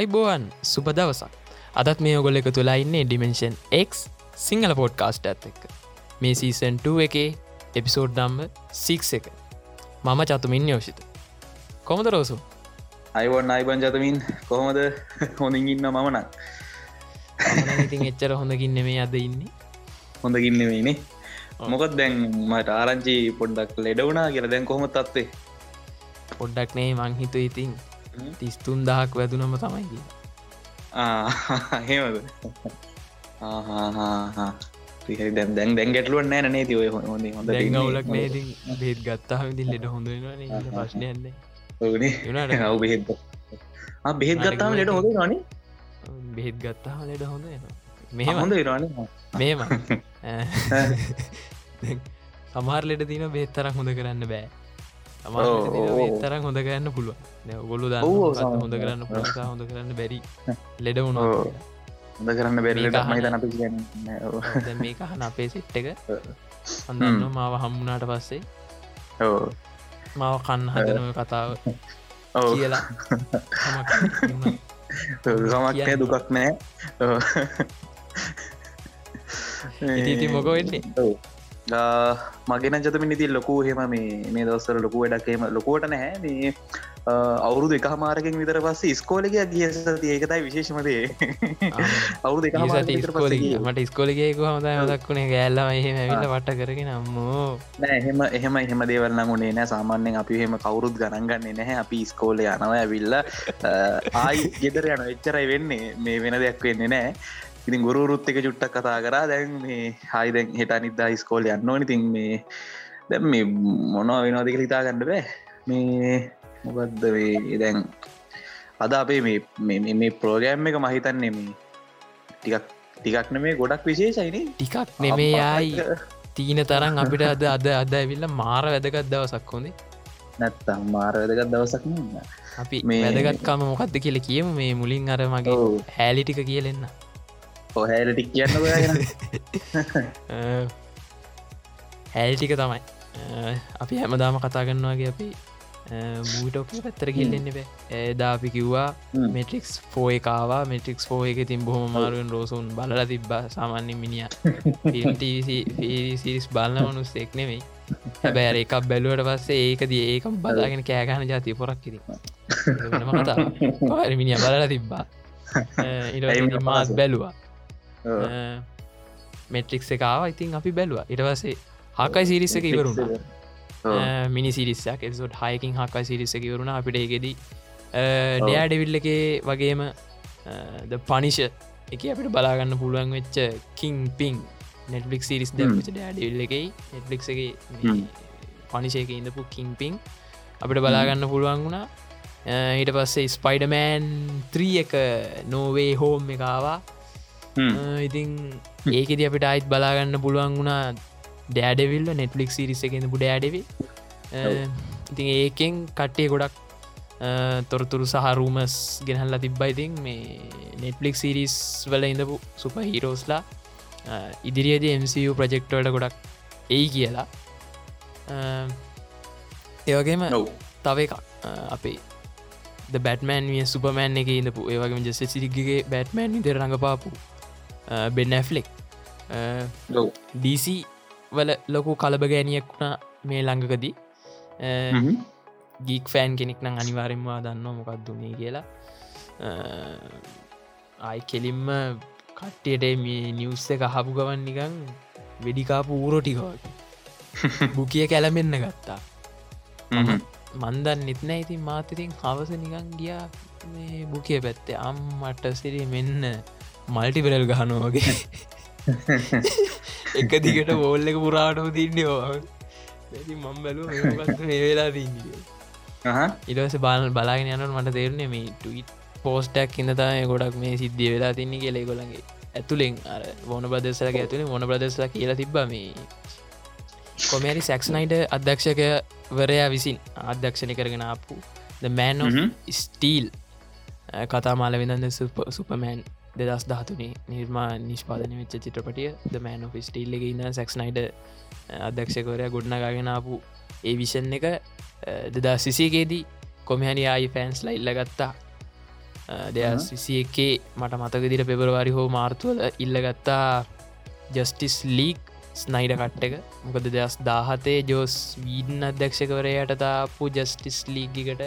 අයිබෝවන් සුප දවසක්. අදත් මේ ඔගොල එක තුලා ඉන්නේ ඩිමෙන්ෂන් X සිංහල පෝඩ්කාස්ට ඇත් එක්ක. මේ සීසන්2 එකේ එපිසෝඩ් නම්බ සික් එක. මම චතුමින් යෝෂිත කොමද රෝසු? අයිවන්න අයිබන් ජතමින් කොහොමද? හොඳින් ඉන්න මමනක් ඉතින් එච්චර හොඳකින් නෙමේ අද ඉන්නේ. හොඳකින්න වෙයිනේ මොකත් දැන් මට ආරංචි පොඩ්ඩක් ලෙඩවුනා කියල දැන් කොහොම තත්වේ? පොඩ්ඩක් නේ මංහිතු ඉතින් තිස්තුන් දහක් වැදුනම තමයි හෙමද දැන් දැන් දැන් ගැටලුවන් නෑ නේති ඔය ගවලක් නේති බේත් ගත්තාහ විදි ලෙඩ හොඳ ප්‍රශ්නයන්නේ බෙහෙත් බෙහෙත් ගත්තාම ලෙඩ හොඳ නේ බෙහෙත් ගත්තාහ ලෙඩ හොඳ මෙහ හොඳ රන මේම සමාර ලෙට තින බේත්තරක් හොඳ කරන්න බෑ තරම් හොඳ කරන්න පුළුව ගොල්ලු ද හොඳ කරන්න. පුළස හොඳ කරන්න බැරි ලෙඩ වුණා හොඳ කරන්න බැරිලට මහිතන අපි මේක හන අපේ සිට් එක. අඳන්න මාව හම්මුණට පස්සේ. මාව කන්න හදනම කතාව කියලා සමක්ය දුකක් නෑ. ඉති මොක වෙන්නේ මගෙන ජතම ඉති ලොකු හෙම මේ මේ දවස්සර ලොකු වැඩක්ේම ලොකෝට නැහැ. මේ අවුරුදු එක මාරකින් විතර පස්ස ස්කෝලක ගිය. සති ඒකතයි විශේෂමදේ අවුදු මට ස්කෝලගේ හොඳ දක්ුණේ ගෑල්ලම එහෙම ඇවිල්ල වට කරගෙන නම්මෝ නෑ එහෙම එහෙම එහෙම දේවල්න්න ගුණේ නෑ. සාමාන්‍යෙන් අපි හෙම කවුරුත් ගණන්ගන්නේ නැහැ. අපි ස්කෝල යනව ඇවිල්ල. ආයි ගෙදර යන එච්චරයි වෙන්නේ. මේ වෙන දෙයක් වෙන්නේ නෑ ඉතින් ගුරුරුත් එක චුට්ටක් කතා කරා. දැන් මේ හයි දැන් හෙට නිදා ස්කෝල යන්න ඕනි. තින් මේ දැම් මේ මොනවා වෙනවාදික හිතා ගන්න බෑ. මේ මොකක්ද වේ දැන් අද අපේ මේ මේ ප්‍රෝගෑම් එක මහිතන්නේ මේ ටිකක් ටිකක්න මේ ගොඩක් විශේෂයින ටිකක් නෙමේ යයි තීන තරම් අපිට අද අද අද ඇවිල්ල මාර වැදගත් දවසක් හොඳේ නැත්තම් මාර වැදගත් දවසක් අපි මේ වැදගත්කාම මොකක්ද කියල කියම. මේ මුලින් අර මගේ හැලිටික කියලෙන්න ඔහැලටික් කියන්න හැල්ටික තමයි. අපි හැමදාම කතා ගන්නවාගේ අපි මූටෝක පැත්තර කිල්ලෙන්න බෑ ඒදා අපි කිව්වා මෙටික්ස් ෆෝ එකවා මෙටික්ස් ෆෝ එක තින් බොහොම මාරුවෙන් රෝසුන් බලල තිබ්බ සාමාන්‍ය මිනිිය සිරිස් බලන්න මනුස්සෙක් නෙවෙයි හැබැර එකක් බැලුවට පස්සේ ඒක දී ඒකම් බලාගෙන කෑගහන ජාතිය පොරක් කිරි මිනිිය බලල තිබ්බා? ඉ මාත් බැලවා මෙට්‍රික් එකාව ඉතින් අපි බැලවා. ඉටවසේ හකයි සිරිස්ස එක ඉවරුණ. මිනි සිරිස්සක් එසොට හයකින් හකයි සිරිස්ස එක වරුණ අපිට එකෙදී ඩයා ඩෙවිල්ල එකේ වගේම ද පනිෂ එක අපිට බලාගන්න පුළුවන් වෙච්ච කින් පින් නෙට්ලික් සිරිස් දැච ඩඩිල්ල එකයි නෙට්ලික් එක පනිෂයක ඉඳපු කින් පින් අපිට බලාගන්න පුළුවන් වුණා. ඊට පස්සේ ස්පයිඩමෑන් ත්‍රී එක නෝවේ හෝම් එකවා ඉතින් ඒකෙද අපිට අයිත් බලාගන්න පුළුවන් වුණා ඩෑඩවිල්ල නෙට්ලික් සිරිස එකෙන පුඩ ඩෙවි ඉතින් ඒකෙන් කට්ටේ ගොඩක් තොරතුරු සහරූමස් ගෙනහල්ල තිබ්බයිතින් මේ නෙට්ලික් සිරිස් වල ඉඳපු සුප හිරෝස්ලා ඉදිරියේද MCU ප්‍රජෙක්ටවට ගොඩක් එයි කියලා. ඒවගේම තව එක අපේ බැටමන් විය සුපමෑන් එක ඉඳපු ඒවගේ ජෙස සිරිගේ බැටමෑන් ඉදර රඟපාපු බෙන්න ඇෆ්ලෙක් DC වල ලොකු කලබ ගෑනියක් වුණා මේ ළඟකදී. ගීක් ෆෑන් කෙනෙක් නම් අනිවාරෙන්වා දන්න මොකක්දුනේ කියලා. ආයි කෙලින්ම කට්ටියට මේ නිවස්ස එක හපු ගවන් නිකං වෙඩිකාපු ඌරෝටිකවට බුකිය කැලමෙන්න ගත්තා. මන්දන් නිත්න ඉතින් මාතතින් හවස නිකං ගියා මේ බුකිය පැත්තේ. අම්මට සිරි මෙන්න මල්ටිපෙරල් ගහනෝ වගේ. එක දිගට බෝල්ල එක පුරාටම තින්නේ මම් බැලු මේ වෙලා තින්නේ. ඉටස බාල බලාගෙන යනට මට තේරන්නේ මේ ටවිට් පෝස්ටක් ඉඳතම ගොඩක් මේ සිද්ධිය වෙලා තින්නේ කියලෙ ගොළගේ ඇතුළෙන් අර ඕන ප්‍රදෙසලක ඇතුළේ මොන ප්‍රදෙසල කියලා තිබ්බ මේ කොමරි සැක්ස්නයිට අධ්‍යක්ෂක වරයා විසින් අධ්‍යක්ෂණය කරගෙන අපපු ද මෑන් ස්ටීල් කතා මාල විඳන්න සුපමෑන් දෙදස් දහතුනේ නිර්මා නිෂ්පාදන වෙච්ච චිත්‍රපටිය ද මෑන් ෆ ස්ටීල් එක ඉන්න සැක්ස්නයිට අධ්‍යක්ෂකවරය ගොඩ්නගගෙනපු ඒ විෂන් එක දෙදා සිසේගේදී කොමහැනි ආයි ෆෑන්ස් ලයිල්ල ගත්තා. දෙස් විසි එකේ මට මතකදිර පෙබරවාරි හෝ මාර්තුවල ඉල්ලගත්තා ජස්ටිස් ලීක් ස්නයිඩ කට්ට එක. මොකද දෙස් දාහතේ ජෝස් වීඩන් අධ්‍යක්ෂකවරයට තාපු ජස්ටිස් ලීගිකට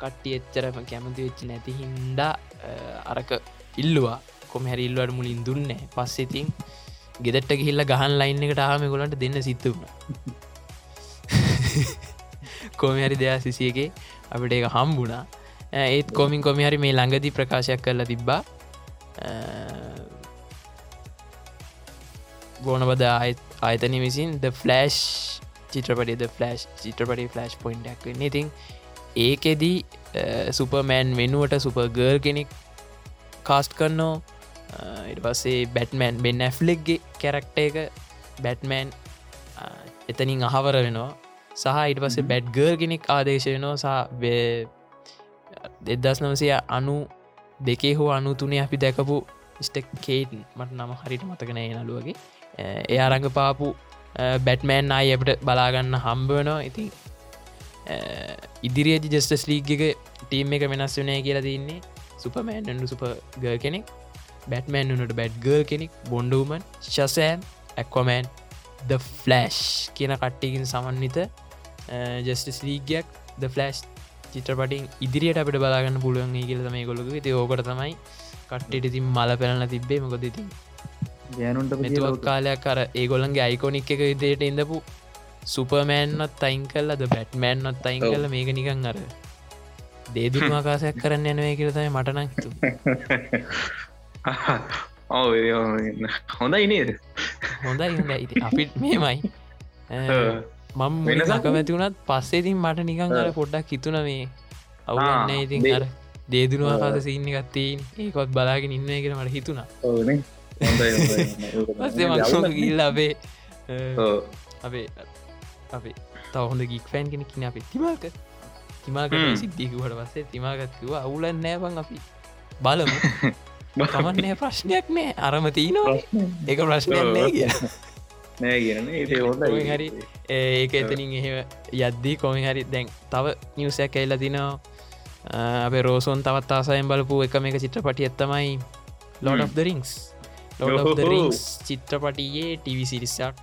කට්ටි එච්චරම කැමති වෙච්ච නැති හින්දා අරක ඉල්ලවා. කොම හැරිල්ලුවට මුලින් දුන්නේ. පස්සෙතින් ගෙදට ගිහිල්ල ගහන් ලයින්න එකට ආම ගොලන්ට දෙන්න සිත්තුුණ කොමහරි දෙයා සිසියගේ අපිට එක හම්බුණා. ඒත් කොමින් කොමිහරි මේ ළඟදි ප්‍රකාශයක් කරලා තිබ්බා. ගෝනබද ආයතන විසින් ද ෆලෑෂ් චිත්‍රපටි ද ෆලෑෂ් චිත්‍රපටි ෆලෑෂ් පොයින්ටක් වෙන්න. ඉතින් ඒකෙදී සුපමෑන් වෙනුවට සුපගර් කෙනෙක් කාස්ට් කරනෝ ඉට පස්සේ බැට්මෑන් බෙන් ඇෆ්ලෙක්ගේ කැරක්ට එක බැට්මෑන් එතනින් අහවර වෙනවා. සහ ඉට පස්සේ බැඩ්ගර් කෙනෙක් ආදේශ වෙනවා. සහ දෙදස් නවසය අනු දෙකේ හෝ අනු තුනේ අපි දැකපු ස්ටක් කේටන් මට නම හරිට මතකන නලුවගේ ඒ අරඟ පාපු බැට්මෑන් අයි එපට බලාගන්න හම්බවනවා ඉතින් ඉදිරියජ ජෙස්ටස් ලීග්ගක ටීම් එක වෙනස් වනය කියලා තින්නේ සුපමෑන්ඩු සුප ගල් කෙනෙක් බැට්මෑන් වනට බැඩ්ගල් කෙනෙක් බොන්්ඩුමන් ශසෑම් ඇක්වමෑන් ද ෆලෑෂ් කියන කට්ටිකින් සමන්විත ජෙස්ටස් ලීගයක් ද ෆලෑෂ් චිත්‍රපටින් ඉදිරියට අපට බලාගන්න පුළුවන් කියල මේ කොළක ති ඕකට තමයි කට්ටට ඉතින් මල පැලන තිබේ මොකොද ඉතින් ගෑනුන්ට මෙතුවක් කාලයක් කර ඒගොල්ලන්ගේ අයිකොනික් එක විදියට ඉඳපු සුපමෑන්නත් තයින් කල්ලද බැට්මෑන්නත් තයින් කල්ල මේක නිකං අර දේදුම ආකාසයක් කරන්න යනවේ කියලතයි මටනක්තු ඔව හොඳයි නේද? හොඳයි හොඳ ඉති අපිත් මේමයි මම වෙනසක ඇති වුණත් පස්සේතින් මට නිකං අර පොඩ්ඩක් හිතුන මේ අවුන්න ඉතින් අර දේදුනවා කාද සින්න ගත්තේ ඒකොත් බලාගෙන ඉන්න එකට මට හිතුණා. පස්සේ මක්ෂෝක ගිල්ල අපේ අපේ අපේ තවහොඳ ගික් ෆෑන් කෙනෙ කින අපේ තිමාක තිමාක සිද්ධිකුවට පස්සේ තිමාගත්කිව අවුලන් නෑබං අපි. බලමු. කමන්නේ ප්‍රශ්නයක් නෑ. අරම තිීනවා එක ප්‍රශ්නයක් නෑ කිය නෑ කියන හරි ඒක එතනින් එහෙ යද්දී කොමි හරි දැන් තව නිවසයක් එල්ල දිනවා. අපේ රෝසෝන් තවත් ආසයෙන් බලපු එක මේක චිත්‍රපටි ඇත්තමයි Lord of the Rings Lord Rings චිත්‍රපටියේ ටිවිසිරිස්සක්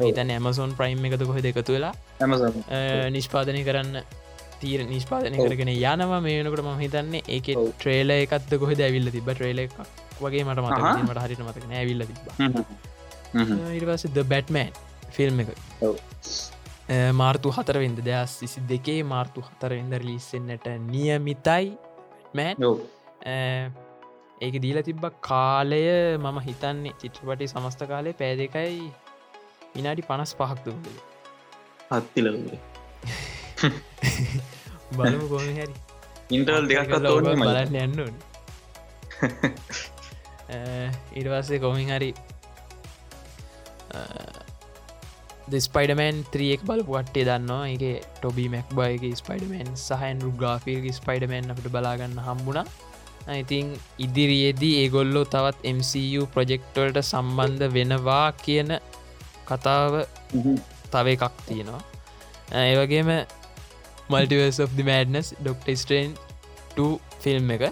හිතන ඇමසෝන් ප්‍රයිම් එකතු කොහෙ දෙකතු වෙලා නිෂ්පාදනය කරන්න තීර නිෂ්පාදනය කරගෙන යනවා මේනකට ම හිතන්නේ ඒක ට්‍රේල එකත් කොහ දැවිල්ල තිබ ට්‍රේල එකක් වගේ මට මට හරිට මතක ඇවිල්ල තිබ ඉරිවස ද බැට්මෑන් ෆිල්ම් එක. මාර්තු හතරවෙද දෙයක් සිසි දෙකේ මාර්තු හතරවෙද ලිස්සෙන්න්නට නියමිතයි මෑන් ඒක දීල තිබ්බ කාලය මම හිතන්නේ චිත්‍රපටි සමස්ත කාලය පෑදකයි විනාඩි පනස් පහක්තු අත්තිල බලමු කොම හැරි. ඉන්ටල් දෙකක් බලන්න යන්න ඉඩවස්සේ කොමින් හරි ස්පයිඩමන් ත්‍රියෙක් බලපුවට්ටේ දන්නවා. එක ටොබි මැක් බයගේ ස්පයිඩමන් සහන් රුග්‍රාෆිල්ගේ ස්පයිඩමන් අපට බලාගන්න හම්බුණා. ඉතිං ඉදිරියේදී ඒගොල්ලෝ තවත් MCU ප්‍රජෙක්ටවලට සම්බන්ධ වෙනවා කියන කතාව තව එකක් තියෙනවා. ඒවගේම Multiverse of the Madness Doctor Strange film එක.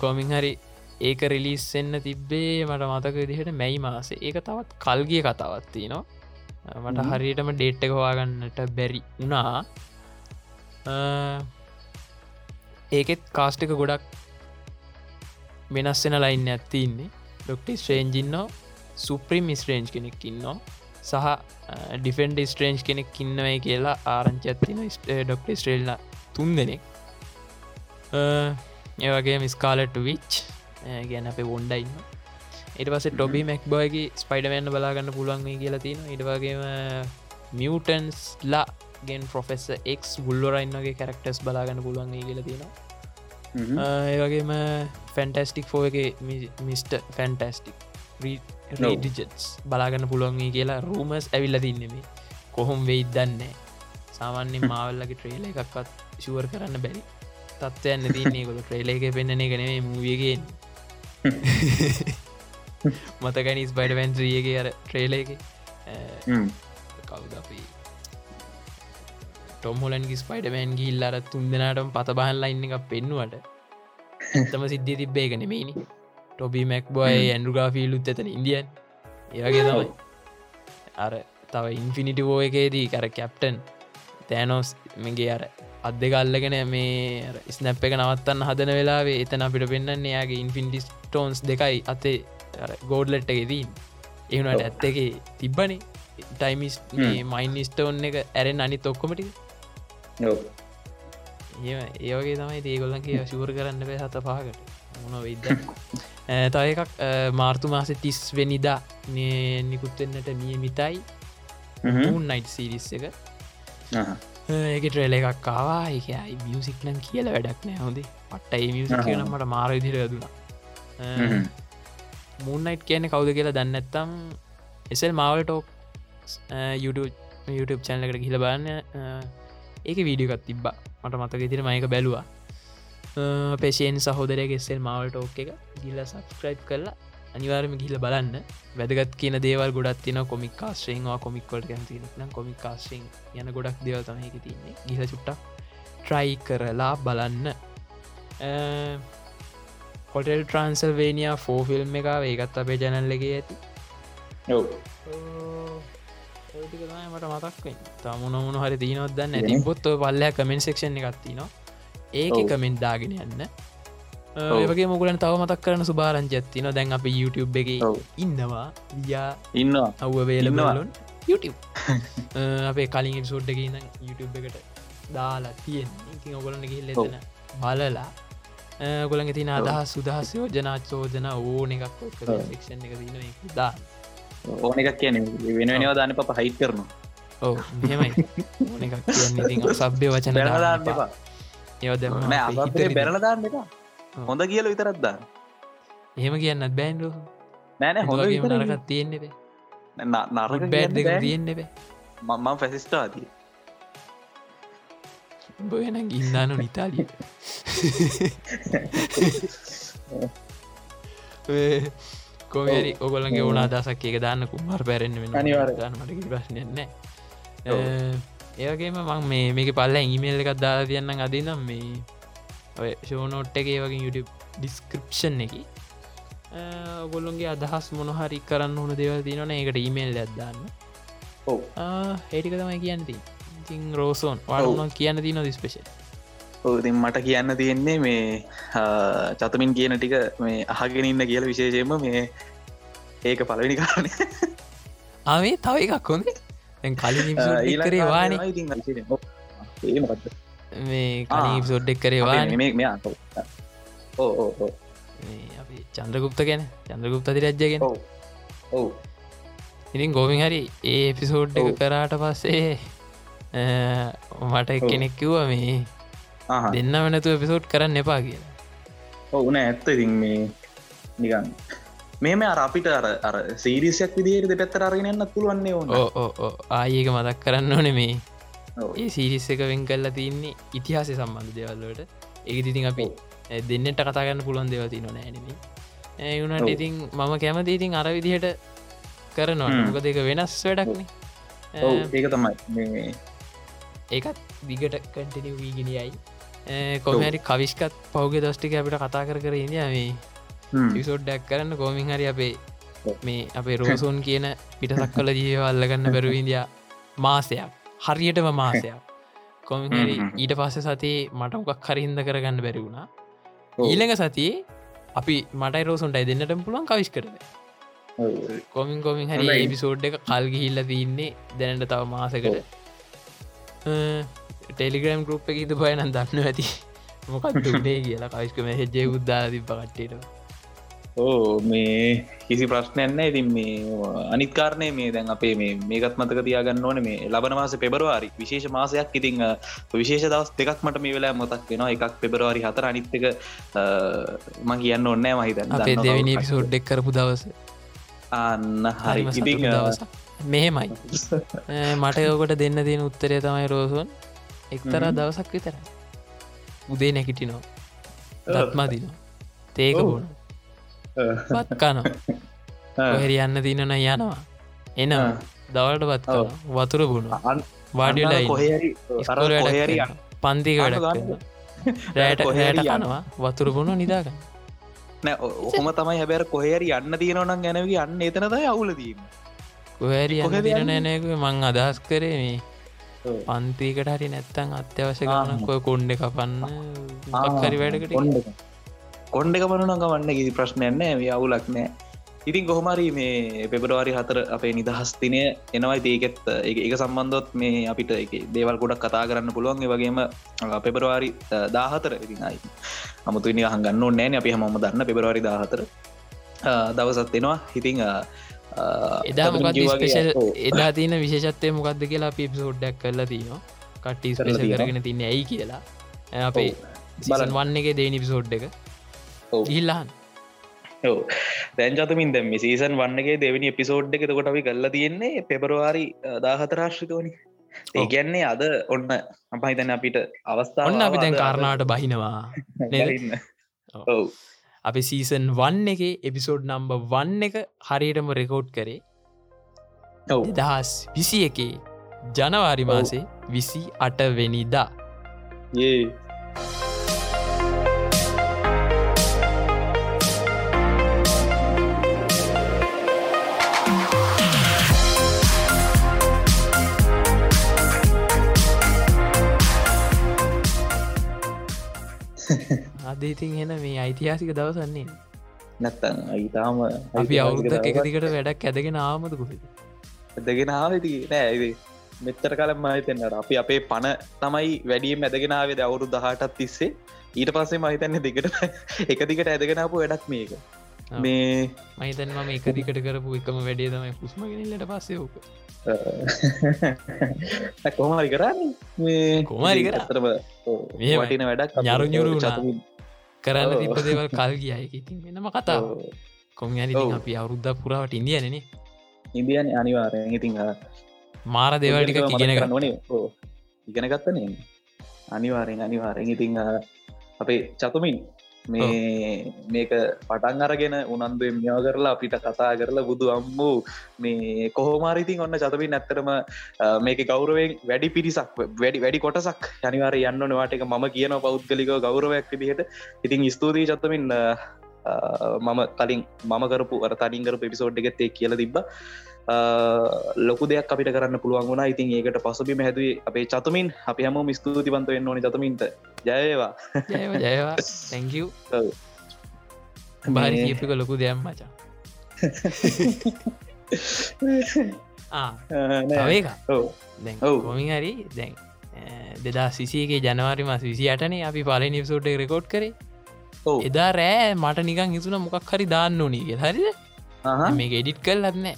කෝමින් හරි ඒක රිලිස්සෙන්න්න තිබ්බේ මට මතක විදිහට මැයි මාස. ඒක තවත් කල්ගිය කතාවත්ති නවා මට හරියටම ඩේට්ට හවාගන්නට බැරි වුණා. ඒකෙත් කාස්ටික ගොඩක් වෙනස්සෙන ලයින්න ඇත්තින්නේ ඩොක්ට ස්ට්‍රේන්ජින්නෝ සුප්‍රීම් ස්ට්‍රේන්ජ් කෙනෙක් ඉන්නවා. සහ ඩිෆෙන්ඩ ස්ට්‍රේන්ජ් කෙනෙක් ඉන්නවයි කියලා ආරංචි ඇත්තින ඩොක්ට ස්ට්‍රේල්ල තුන් දෙනෙක්. ඒවගේ මිස්කාලට විච් ගැන අප වොන්ඩයින්න ඉට පස ටොබි මැක් බෝයගේ ස්පයිඩමන්න බලාගන්න පුළුවන් කියලා තියෙන ඉටවාගේම මියටන්ස් ලා ගෙන් පොෆෙස එක් බුල්ලොරයින්නගේ කැරක්ටස් බලාගන්න පුළුවන් කියලා තියෙනවා. ඒවගේම ෆැන්ටස්ටික් ෆෝ එක මිස්ට ෆැන්ටස්ටික් රිජස් බලාගන්න පුළුවන් කියලා රූමස් ඇවිල්ල තින්නෙමේ කොහොම වෙයිත් දන්නේ සාමාන්‍ය මාවල්ලගේ ට්‍රේල එකක්වත් ශුවර් කරන්න බැරි තත්වයන්න තින්නේ. කොළ ට්‍රේල එක පෙන්න්නන කනේ මූවියගෙන් මතකනිස් බයිඩවැන්ත්‍රියගේ අර ට්‍රේල එක. කවුද අපි? ටොම්හොලන්ගි ස්පයිඩමෑන් ගිල්ලර තුන් දෙනාටම පත බහල්ලා ඉන්න එක පෙන්නුවට. තම සිද්ධිය තිබ්බේ එක නෙමේනි ටොබි මැක් බොය ඇන්ඩුගාෆිල්ලුත් එතන ඉන්දියන්. ඒවගේ තමයි. අර තව ඉන්ෆිනිටි ෝ එකේදී කර කැප්ටන් තෑනෝස් මගේ අර අත් දෙකල්ලගෙන මේ ස්නැප් එක නවත්තන්න හදන වෙලාවේ එතන අපිට පෙන්න්න එයාගේ ඉන්ෆින්ඩිස් ටෝන්ස් දෙකයි අතේ ගෝඩ්ලට් එකදී එහුණට ඇත්ත එක තිබ්බනේ. ටයිමිස් මයින් ස්ටෝන් එක ඇරෙන් අනි තොක්කොමටි ඒවගේ තමයි දේගොල්ලන්ගේ ශූර කරන්න පේ හත පාකට මොන වෙද්ද තව එකක් මාර්තු මාස තිස් වෙනිදා නිකුත්වෙන්නට නියමිතයි. නයිට් සිරිස් එක. ඒක ට්‍රේල එකක් කාවා එක මියසික්ලන් කියල වැඩක් නෑ හොඳේ. පට්ටයි මියසික් කියන මට මාර විදිර දුනා මූන්නයිට් කියන කවුද කියලා දන්න ඇත්තම් එසල් මාවල් ටෝක් YouTube චැනලකට ගිල බන්න ඒක වීඩියකත් තිබ්බා. මට මතක තිර මයක බැලවා පේෂයෙන් සහෝදරය ගෙස්සෙල් මාවල් ටෝක් එක ගිල්ල සබස්ක්‍රයිප් කරලා අනිවාරම ගිහිල බලන්න. වැදගත් කියන දේවල් ගොඩත් තින කොමික් කාශ්‍රයෙන්වා කොමික්වලට ගැතින කොමික් කාශ්‍රයෙන් යන ගොඩක් දේවල් තමයික තින්නේ ගිල චුට්ටක් ට්‍රයි කරලා බලන්න. හොටෙල් ට්‍රන්සල්වේනියා ෆෝ ෆිල්ම් එක ඒකත් අපේ ජැනල්ලගේ ඇති. මට මතක් තමුණ මුණ හරි තිීනොත් දන්න ඇති පොත් පල්ලය කමෙන් සක්ෂණ එකත්තිනවා ඒක කමෙන්ට් දාගෙන යන්න. ඒවගේ මුගලන් තව මතක් කරන සුභාරංචත්තින දැන් අප YouTube එක ඉන්නවා. යා ඉන්න අව්ව වේලමලුන් YouTube. අපේ කලින් සෝට්ටක ඉන්න YouTube එකට දාලා තියෙන් ඉතින් ඔගොලන්න ගිහිල් එතන බලලා ගොළඟ තින අදහස් සුදහස් යෝජනා චෝජන ඕන එකක් ක්ෂන් එක තින දා ඕන එකක් කියන වෙන වෙනව දාන පප හයිත් කරනවා. ඕ මෙමයි ඕන එකක් කියන්නේ සබ්‍ය වචන දාන්න ඒව දෙම බැරලදාන්න එක හොඳ කියල විතරත්දා එහෙම කියන්නත් බෑන්ඩු නෑන හොඳ නරකත් තියෙන්නෙේ නරක බෑඩ් තියෙන්නෙේ මම්මම් ෆැසිස්ටාතිය බයන ගින්දානු නිතාලිය කොමරි ඔගොලගේ ඕන අදසක් එක දාන්න කුමර පැරෙන්න්න අනිවාර මට ප්‍රශ්නයන්න ඒවගේම මං මේ මේක පල්ල ඉමේල් එකත් දාලා තියන්න අදිනම් මේ ඔය ෂෝනෝට් එකේ වගේ YouTube ඩිස්ක්‍රප්ෂන් එක. ඔගොල්ලුන්ගේ අදහස් මොනහරි කරන්න හොන දේවල් තිනන එකට ඊමේල් ඇදදාන්න ඒටික තමයි කියන්නති ඉතින් රෝසෝන් වාරුන කියන්න තින දිස්පේශ ඉතින් මට කියන්න තියෙන්නේ මේ චතමින් කියන ටික මේ අහගෙන ඉන්න කියල විශේෂයම මේ ඒක පලවෙනි කාරණ. ආවේ තව එකක් හොඳ කලින් කරේ වාන. මේ කලින් සොඩ්ඩෙක් කරේවා ඕ චන්ද්‍රගුප්ත ගැන චන්ද්‍රගුප්තති රජ්ජගෙන ඔව් ඉතින් ගෝමින් හරි ඒ එපිසෝඩ් එක කරාට පස්සේ මට කෙනෙක් කිව්ව මේ දෙන්න වනතු එපිසෝඩ් කරන්න එපා කියලා. ඔවුන ඇත්ත ඉතින් මේ නිගන්න මේම අර අපිට අර අර සීරිසියක් විදිහයට පැත්තර අරගෙන යන්න පුළුවන්නේ ඕ ආයක මදක් කරන්න ඕන මේ. ඒ සිරිස් එක වෙන් කල්ලා තින්නේ ඉතිහාසය සම්බන්ධ දෙවල්ලට ඒ ඉතින් අපි දෙන්නට කතාගන්න පුළුවන් දෙවති නොන ඇනම ඒවුණට ඉතින් මම කැමති ඉතින් අර විදිහට කරනවා මොක දෙක වෙනස් වැඩක්න ඒක තමයි. ඒකත් දිගට කටනි වීගෙනයයි කොමරි කවිශ්කත් පෞග දස්ටික අපිට කතා කර කර ඉද මේ පිසෝඩ්ඩක් කරන්න කෝමින් හරි අපේ මේ අපේ රෝසුන් කියන පිටසක් කල ජීවල්ලගන්න බැරුවින්දයා මාසයක්. හරියටම මාසයක්. කොමිහරි ඊට පස්ස සතියේ මට මොකක් හරිහින්ද කරගන්න බැරි වුණා. ඊළඟ සතියේ අපි මටයි රෝසුන්ටයි දෙන්නට පුළුවන් කවිශ් කරද කොමින් කොමින් හරි එපිසෝඩ් එක කල්ගිහිල්ල තින්නේ දැනට තව මාසකට. ටෙලිග්‍රම් ගරුප් එක ඉතු බයනන් දන්න ඇති. මොකක් දුනේ කියලා කවිස්කම හෙජ්ජය උද්දා තිබ කට්ටේට ඕ මේ කිසි ප්‍රශ්නයන්න ඉතින් මේ අනිත්කාරණය මේ දැන් අපේ මේ මේකත් මතක තියාගන්න ඕන. මේ ලබන මාස පෙබරවාරි. විශේෂ මාසයක්. ඉතිං විශේෂ දවස් දෙකක් මට මේ වෙලා මතක් වෙනවා. එකක් පෙබරවාරි හතර අනිත්තක මං කියන්න ඔන්නෑ මහිතන්න අපේ දෙවනි පිසෝඩ්ඩෙක් කරපු දවස. අන්න හරි. ඉතිං දවස මෙහෙමයි. මට යෝකට දෙන්න තියෙන උත්තරය තමයි රෝසුන්. එක්තරා දවසක් විතර උදේ නැකිටිනෝ දත්මදිනවා තේක බොන පත් කනවා. හරි යන්න තිනන යනවා. එන දවල්ට පත් වතුර බුණු වාඩිලා කොහරි පන්තික වැඩ රෑට රෑට යනවා වතුර බොුණ නිදාගන්න. නෑ ඔහොම තමයි හැබැර කොහරි යන්න තියෙනවනම් ගැනවි අන්න එතනද අවුලදීම කොහැරි දින නෑනයක මං අදහස් කරේ මේ පන්තිකට හරි නැත්තං අත්‍යවශ්‍ය ගන්න කොය කොන්්ඩ කපන්න හරි වැඩකට කොන්්ඩ කපනුනඟ වන්න කිසි ප්‍රශ්නයන්න අවුලක් නෑ ඉතින් කොහොමරි මේ පෙබරවාරි හතර අපේ නිදහස් තිනය එනවයි ඒකෙත් එක සම්බන්ධොත් මේ අපිට එක දේවල් ගොඩක් කතා කරන්න පුළුවන්. වගේම පෙබරවාරි දාහතර ඉතිනයි අමුතු නිහන් ගන්න නෑන අපි හම දන්න පෙබරවාරි දාහතර. දවසත් එෙනවා. හිතිං එදා මොකද ස්පේෂල් එදා තියන විශේෂත්වය මොකක්ද කියලා පිප්සෝඩ්ඩක් කරලා තියනවා කට්ටි කරගෙන තින්න ඇයි කියලා. අපේ බලන් වන්න එක දෙනි පිසෝඩ් එක ඉල්ලාන් දැන්ජතමින් දැම සීසන් වන්නගේ දෙවනි එපිසෝඩ් එක තකොට අපි කල්ලා තියෙන්නේ පෙබරවාරි දාහතරාශ්‍රිතෝනි ඒ ගැන්නේ අද ඔන්න අපහිතන අපිට අවස්ථාවන්න අපි දැන් කාරණාට බහිනවා ඔව. අපි සීසන් වන්න එක එපිසෝඩ් නම්බ වන්න එක හරියටම රෙකෝඩ් කරේ දහස් විසි එකේ ජනවාරි මාසේ විසි අටවෙනිදා ඒ අදඉතින් එන මේ ඓතිහාසික දවසන්නේ නැත්තන් අයිතාම අපි අවුරුද්දක් එකදිකට වැඩක් ඇදගෙන ආමදකුහ ඇදගෙන ආවති නෑ මෙත්තර කලම් මහිතෙන්න්නට අපි අපේ පණ තමයි වැඩියම් ඇදගෙනාවේද අවුරු දහටත් තිස්සේ? ඊට පස්සේ මහිතන්නේ දෙකට එකදිකට ඇදගෙනාපු වැඩක් මේක මේ මහිතන්ම මේ එකදිකට කරපු එකම වැඩේ තමයි පුස්මගෙනල්ලට පස්සේ ඕක. කොහමරි කරන්න? කොමරි කර. අතරම වටින වැඩක් යරු nyුරු කරන්න තිබ දේවල් කල් ගියයි ඉතින් වෙනම කතාව කොම යනි අපි අවුරුද්ධ පුරාවට ඉදියනනේ ඉන්දියන් අනිවාරයෙන්. ඉතිං මාර දේවල්ටික ඉගෙන කරන්න ඕනේ ඉගෙන ගත්තනේ අනිවාරෙන් අනිවාරෙන් ඉතිං අපේ චතුමින් මේ මේක පටන් අරගෙන උනන්දුව මෙෝ කරලා අපිට කතා කරලා බුදු අම්මූ මේ කොහෝමාරිතින් ඔන්න චතමින් ඇත්තරම මේක ගෞරුවෙන් වැඩි පිරිසක් වැඩි වැඩි කොටසක් යනිවාර යන්න නවාට එක ම කියන පෞද්ගලික ගෞරවයක් විදිහට. ඉතින් ස්තුතියි චත්තමින් මම කලින් මම කරපු අර තනින් කරපු පිසෝඩ් එකත්තේ කියල තිබ ලොකු දෙයක් අපිට කරන්න පුළුවන් වුණා. ඉතින් ඒකට පසුබි හැදුවේ අපේ චතුමින්. අපි හම ස්තුතිවන්ත වෙන්න ඕනි චතමින්ට. ජයවා ජයවා තැංකව බාරි කියපික ලොකු දෙයක් මචා. ඒක කොමින් හරි දැන් දෙදා සිසියගේ ජනවාරි මස් විසි අටනේ අපි පල නිවසෝට් රෙකෝඩ් කරේ. එදා රෑ මට නිකං හිතුන මොකක් හරි දාන්න ඕනී හරිද? මේ එඩිට් කල් ලත්නෑ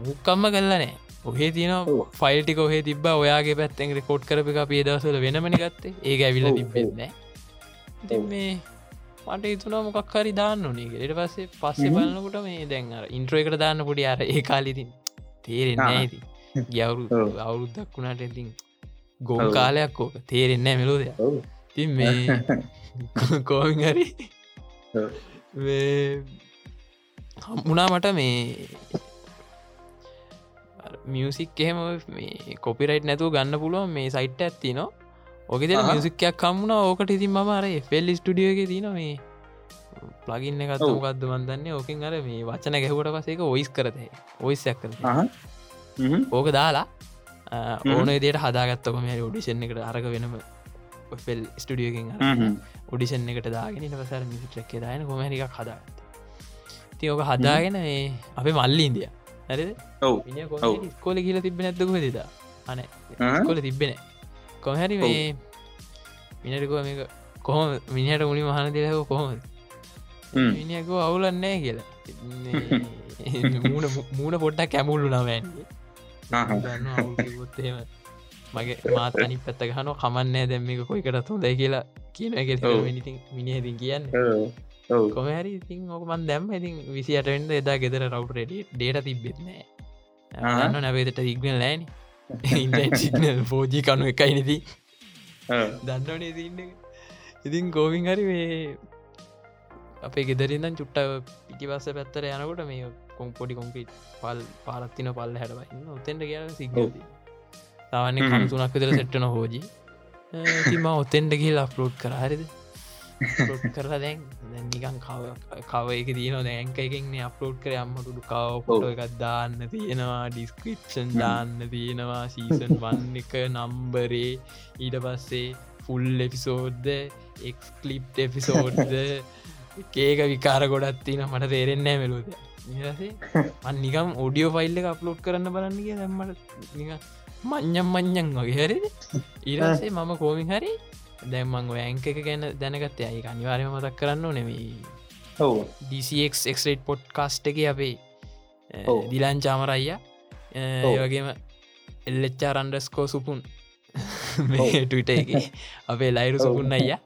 මුක්කම්ම කල්ලනෑ ඔහේ තියන ෆයිල්ටි කොහේ තිබ ඔයාගේ පැත්තෙන් රෙකෝඩ් කරප එක පේදවසල වෙනමනි ගත්තේ ඒ ඇවිල තිබෙන්න මේ මට ඉතුන මොකක් හරි දාන්න ඕනේ ගෙට පස්සේ පස්සේ බලන්නකොට මේ දැන් ඉන්ට්‍රෝ එකට දාන්න පොඩි අර ඒ කාලිතින් තේරෙන්න ඇති ගවරු අවුරුද්දක් වුණට ඉතින් ගොම් කාලයක් ඕක. තේරෙන්න මෙලෝද ති මේ කෝහරි හම්මුණා මට මේ මියසික් එහෙම මේ කොපිරයිට් නැතුව ගන්න පුළුවන් මේ සයිට් ඇත්ති නවා ඕක දෙ මියසික්කයක් කම්මුණ ඕකට ඉතින් මම අර ෆෙල් ස්ටඩියෝක තින මේ ප්ලගින්න එකත් මොකක්ද මන්දන්න ඕකින් අර මේ වචන ගැහුවට පසේක ඔයිස් කරත ඔයිස්යක් කර ඕක දාලා ඕන දේට හදාගත්තක මේ ඩිෂන් එකට අරක වෙනම ෆෙල් ස්ටඩියෝකින් ඔඩිෂන් එකට දාගෙන පසර මිසිට්ලක්කේ දායන කොමරික් හදාගත්ත. ති ඕක හදාගෙන අපේ මල්ලි ඉන්දිය ඇරද ස්කෝල කියල තිබ නැත්තක දෙදා අන කොල තිබෙන කොහැරි මේ මිනටකෝ මේක කොහොම මිනිහට මුණි මහන දෙලක කොහොමද? මිනිකෝ අවුලන්නෑ කියලා. මූුණ පොට්ටක් කැමුල්ලු ගොත්තේම මගේ මාත් අනි පැත්ත හන කමන්නෑ දැම්මික කොයිකට හොඳයි කියලා කියන එක මිනිති මිනිහතින් කියන්න කොමහරි ඉතින් ඕකමන් දැම් ඉතින් විසිටෙන්ට එදා ගෙදර රවට් ඩේට තිබෙත්නෑ න්න නැවේදට ඉක්මල් ලෑන ඉන්සිනල් පෝජි කනු එකයි නති දන්නවනේ තින්න ඉතින් කෝවින් හරි වේ අපේ ගෙදරින්දන් චුට්ට පිටිවස්ස පැත්තර යනකොට මේ කොම් පොඩි කොම්පිට පල් පාරත්තින පල්ල හැටවයින්න ඔත්තෙන්ට කිය සිග තවන්නේ කම තුනක් විතර සෙට්ටන හෝජි තිම ඔත්තෙන්ට ගිල් අප්ලෝඩ් කරහරිද කරලා දැන් නිකන් කව එක තියන දැන්ක එකෙන්නේ අප්ලෝඩ් කර අම්මටුඩු කව පොටෝ එකක් දාන්න තියෙනවා ඩිස්ක්‍රිප්ෂන් දාන්න තියෙනවා සීසන් වන්න එක නම්බරේ ඊට පස්සේ ෆුල් එපිසෝඩ්ද එක්ස්කලිප් එපිසෝඩ්ද ඒක විකාර ගොඩත් තින මට තේරෙන්නෑ මෙලෝද. අන් නිකම් ඔඩියෝ ෆයිල්ල එක අප්ලෝඩ් කරන්න බලන්න කිය දැම්මට නික මං්ඥම් මං්ඥන් වගේ හරි ඊරසේ මම කෝමින් හරි දැම්මං ඇංක එක ගැන දැනගත්ත. අයි අනිවාරය මතක් කරන්න නෙමී DCXක්ට පොට් කාස්ට එක අපේ දිලාන් චාමරයිය ඒවගේම එල්ලච්චා රන්ඩස්කෝ සුපුන් ටවිට එක අපේ ලයිරු සුපුන්න අයිය.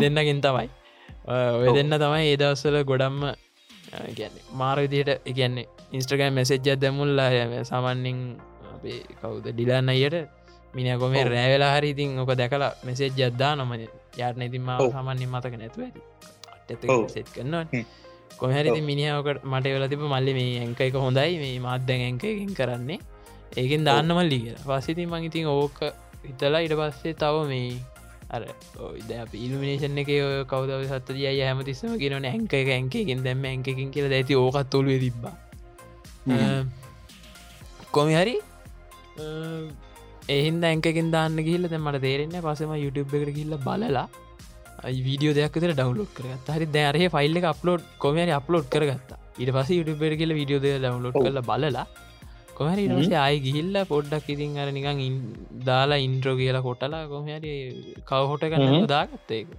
දෙන්නගෙන් තමයි. ඔය දෙන්න තමයි ඒදවස්සල ගොඩම්ම ගැන්න මාරවිදියට ඉගැන්නේ ඉන්ස්ට්‍රගම් මෙසෙජ්ජ දැමුල්ලා සාමන්‍යින් අපේ කවුද? ඩිලාන්න අයට මිනි කොමේ රෑවෙලා හරි ඉතින් ඕක දැකලා මෙසේජ් ජද්දා නොම යාරන ඉතින් මාව සමන්නින් මතක නැතුව ඇති. සෙත් කරනවා කොහරි මිනිියෝකට මට වෙල තිබ මල්ලි මේ ඇංක එක හොඳයි මේ මාත්දැන් ඇංකකින් කරන්නේ. ඒකෙන් දාන්න මල්ලි කියලා. පසිති මං ඉතින් ඕක හිතලා ඉට පස්සේ තව මේ අර ඔද ඉල්මිනේෂන් එක කවද සත්තිය හැමතිස්සම කියනන ඇංක එක ඇංකකින් දැම්ම ඇංකකින් කියල ඇති ඕකත් තුොලුව තිබ්බා. කොමි හරි එහින්ද ඇංකකින් දාන්න ගිල්ල මට තේරෙන්න පසම YouTube එකට කිල්ල බලලා වීඩියෝ දෙයක් තර ඩවලෝඩ් කරගත් හරි දැරහ ෆයිල්ල එක අප්ලෝඩ් කොමරි අප්ලෝඩ් කරගත්තා. ඉට පස YouTube කියල වීඩියෝ දෙ ඩවලෝඩ් කල බලලා කොමරි සේ අයි ගිහිල්ල පොඩ්ඩක් ඉතින් අර නිකං දාලා ඉන්ට්‍රෝ කියලා කොටලා කොමරි කවහොට කන්න දාගත්තේක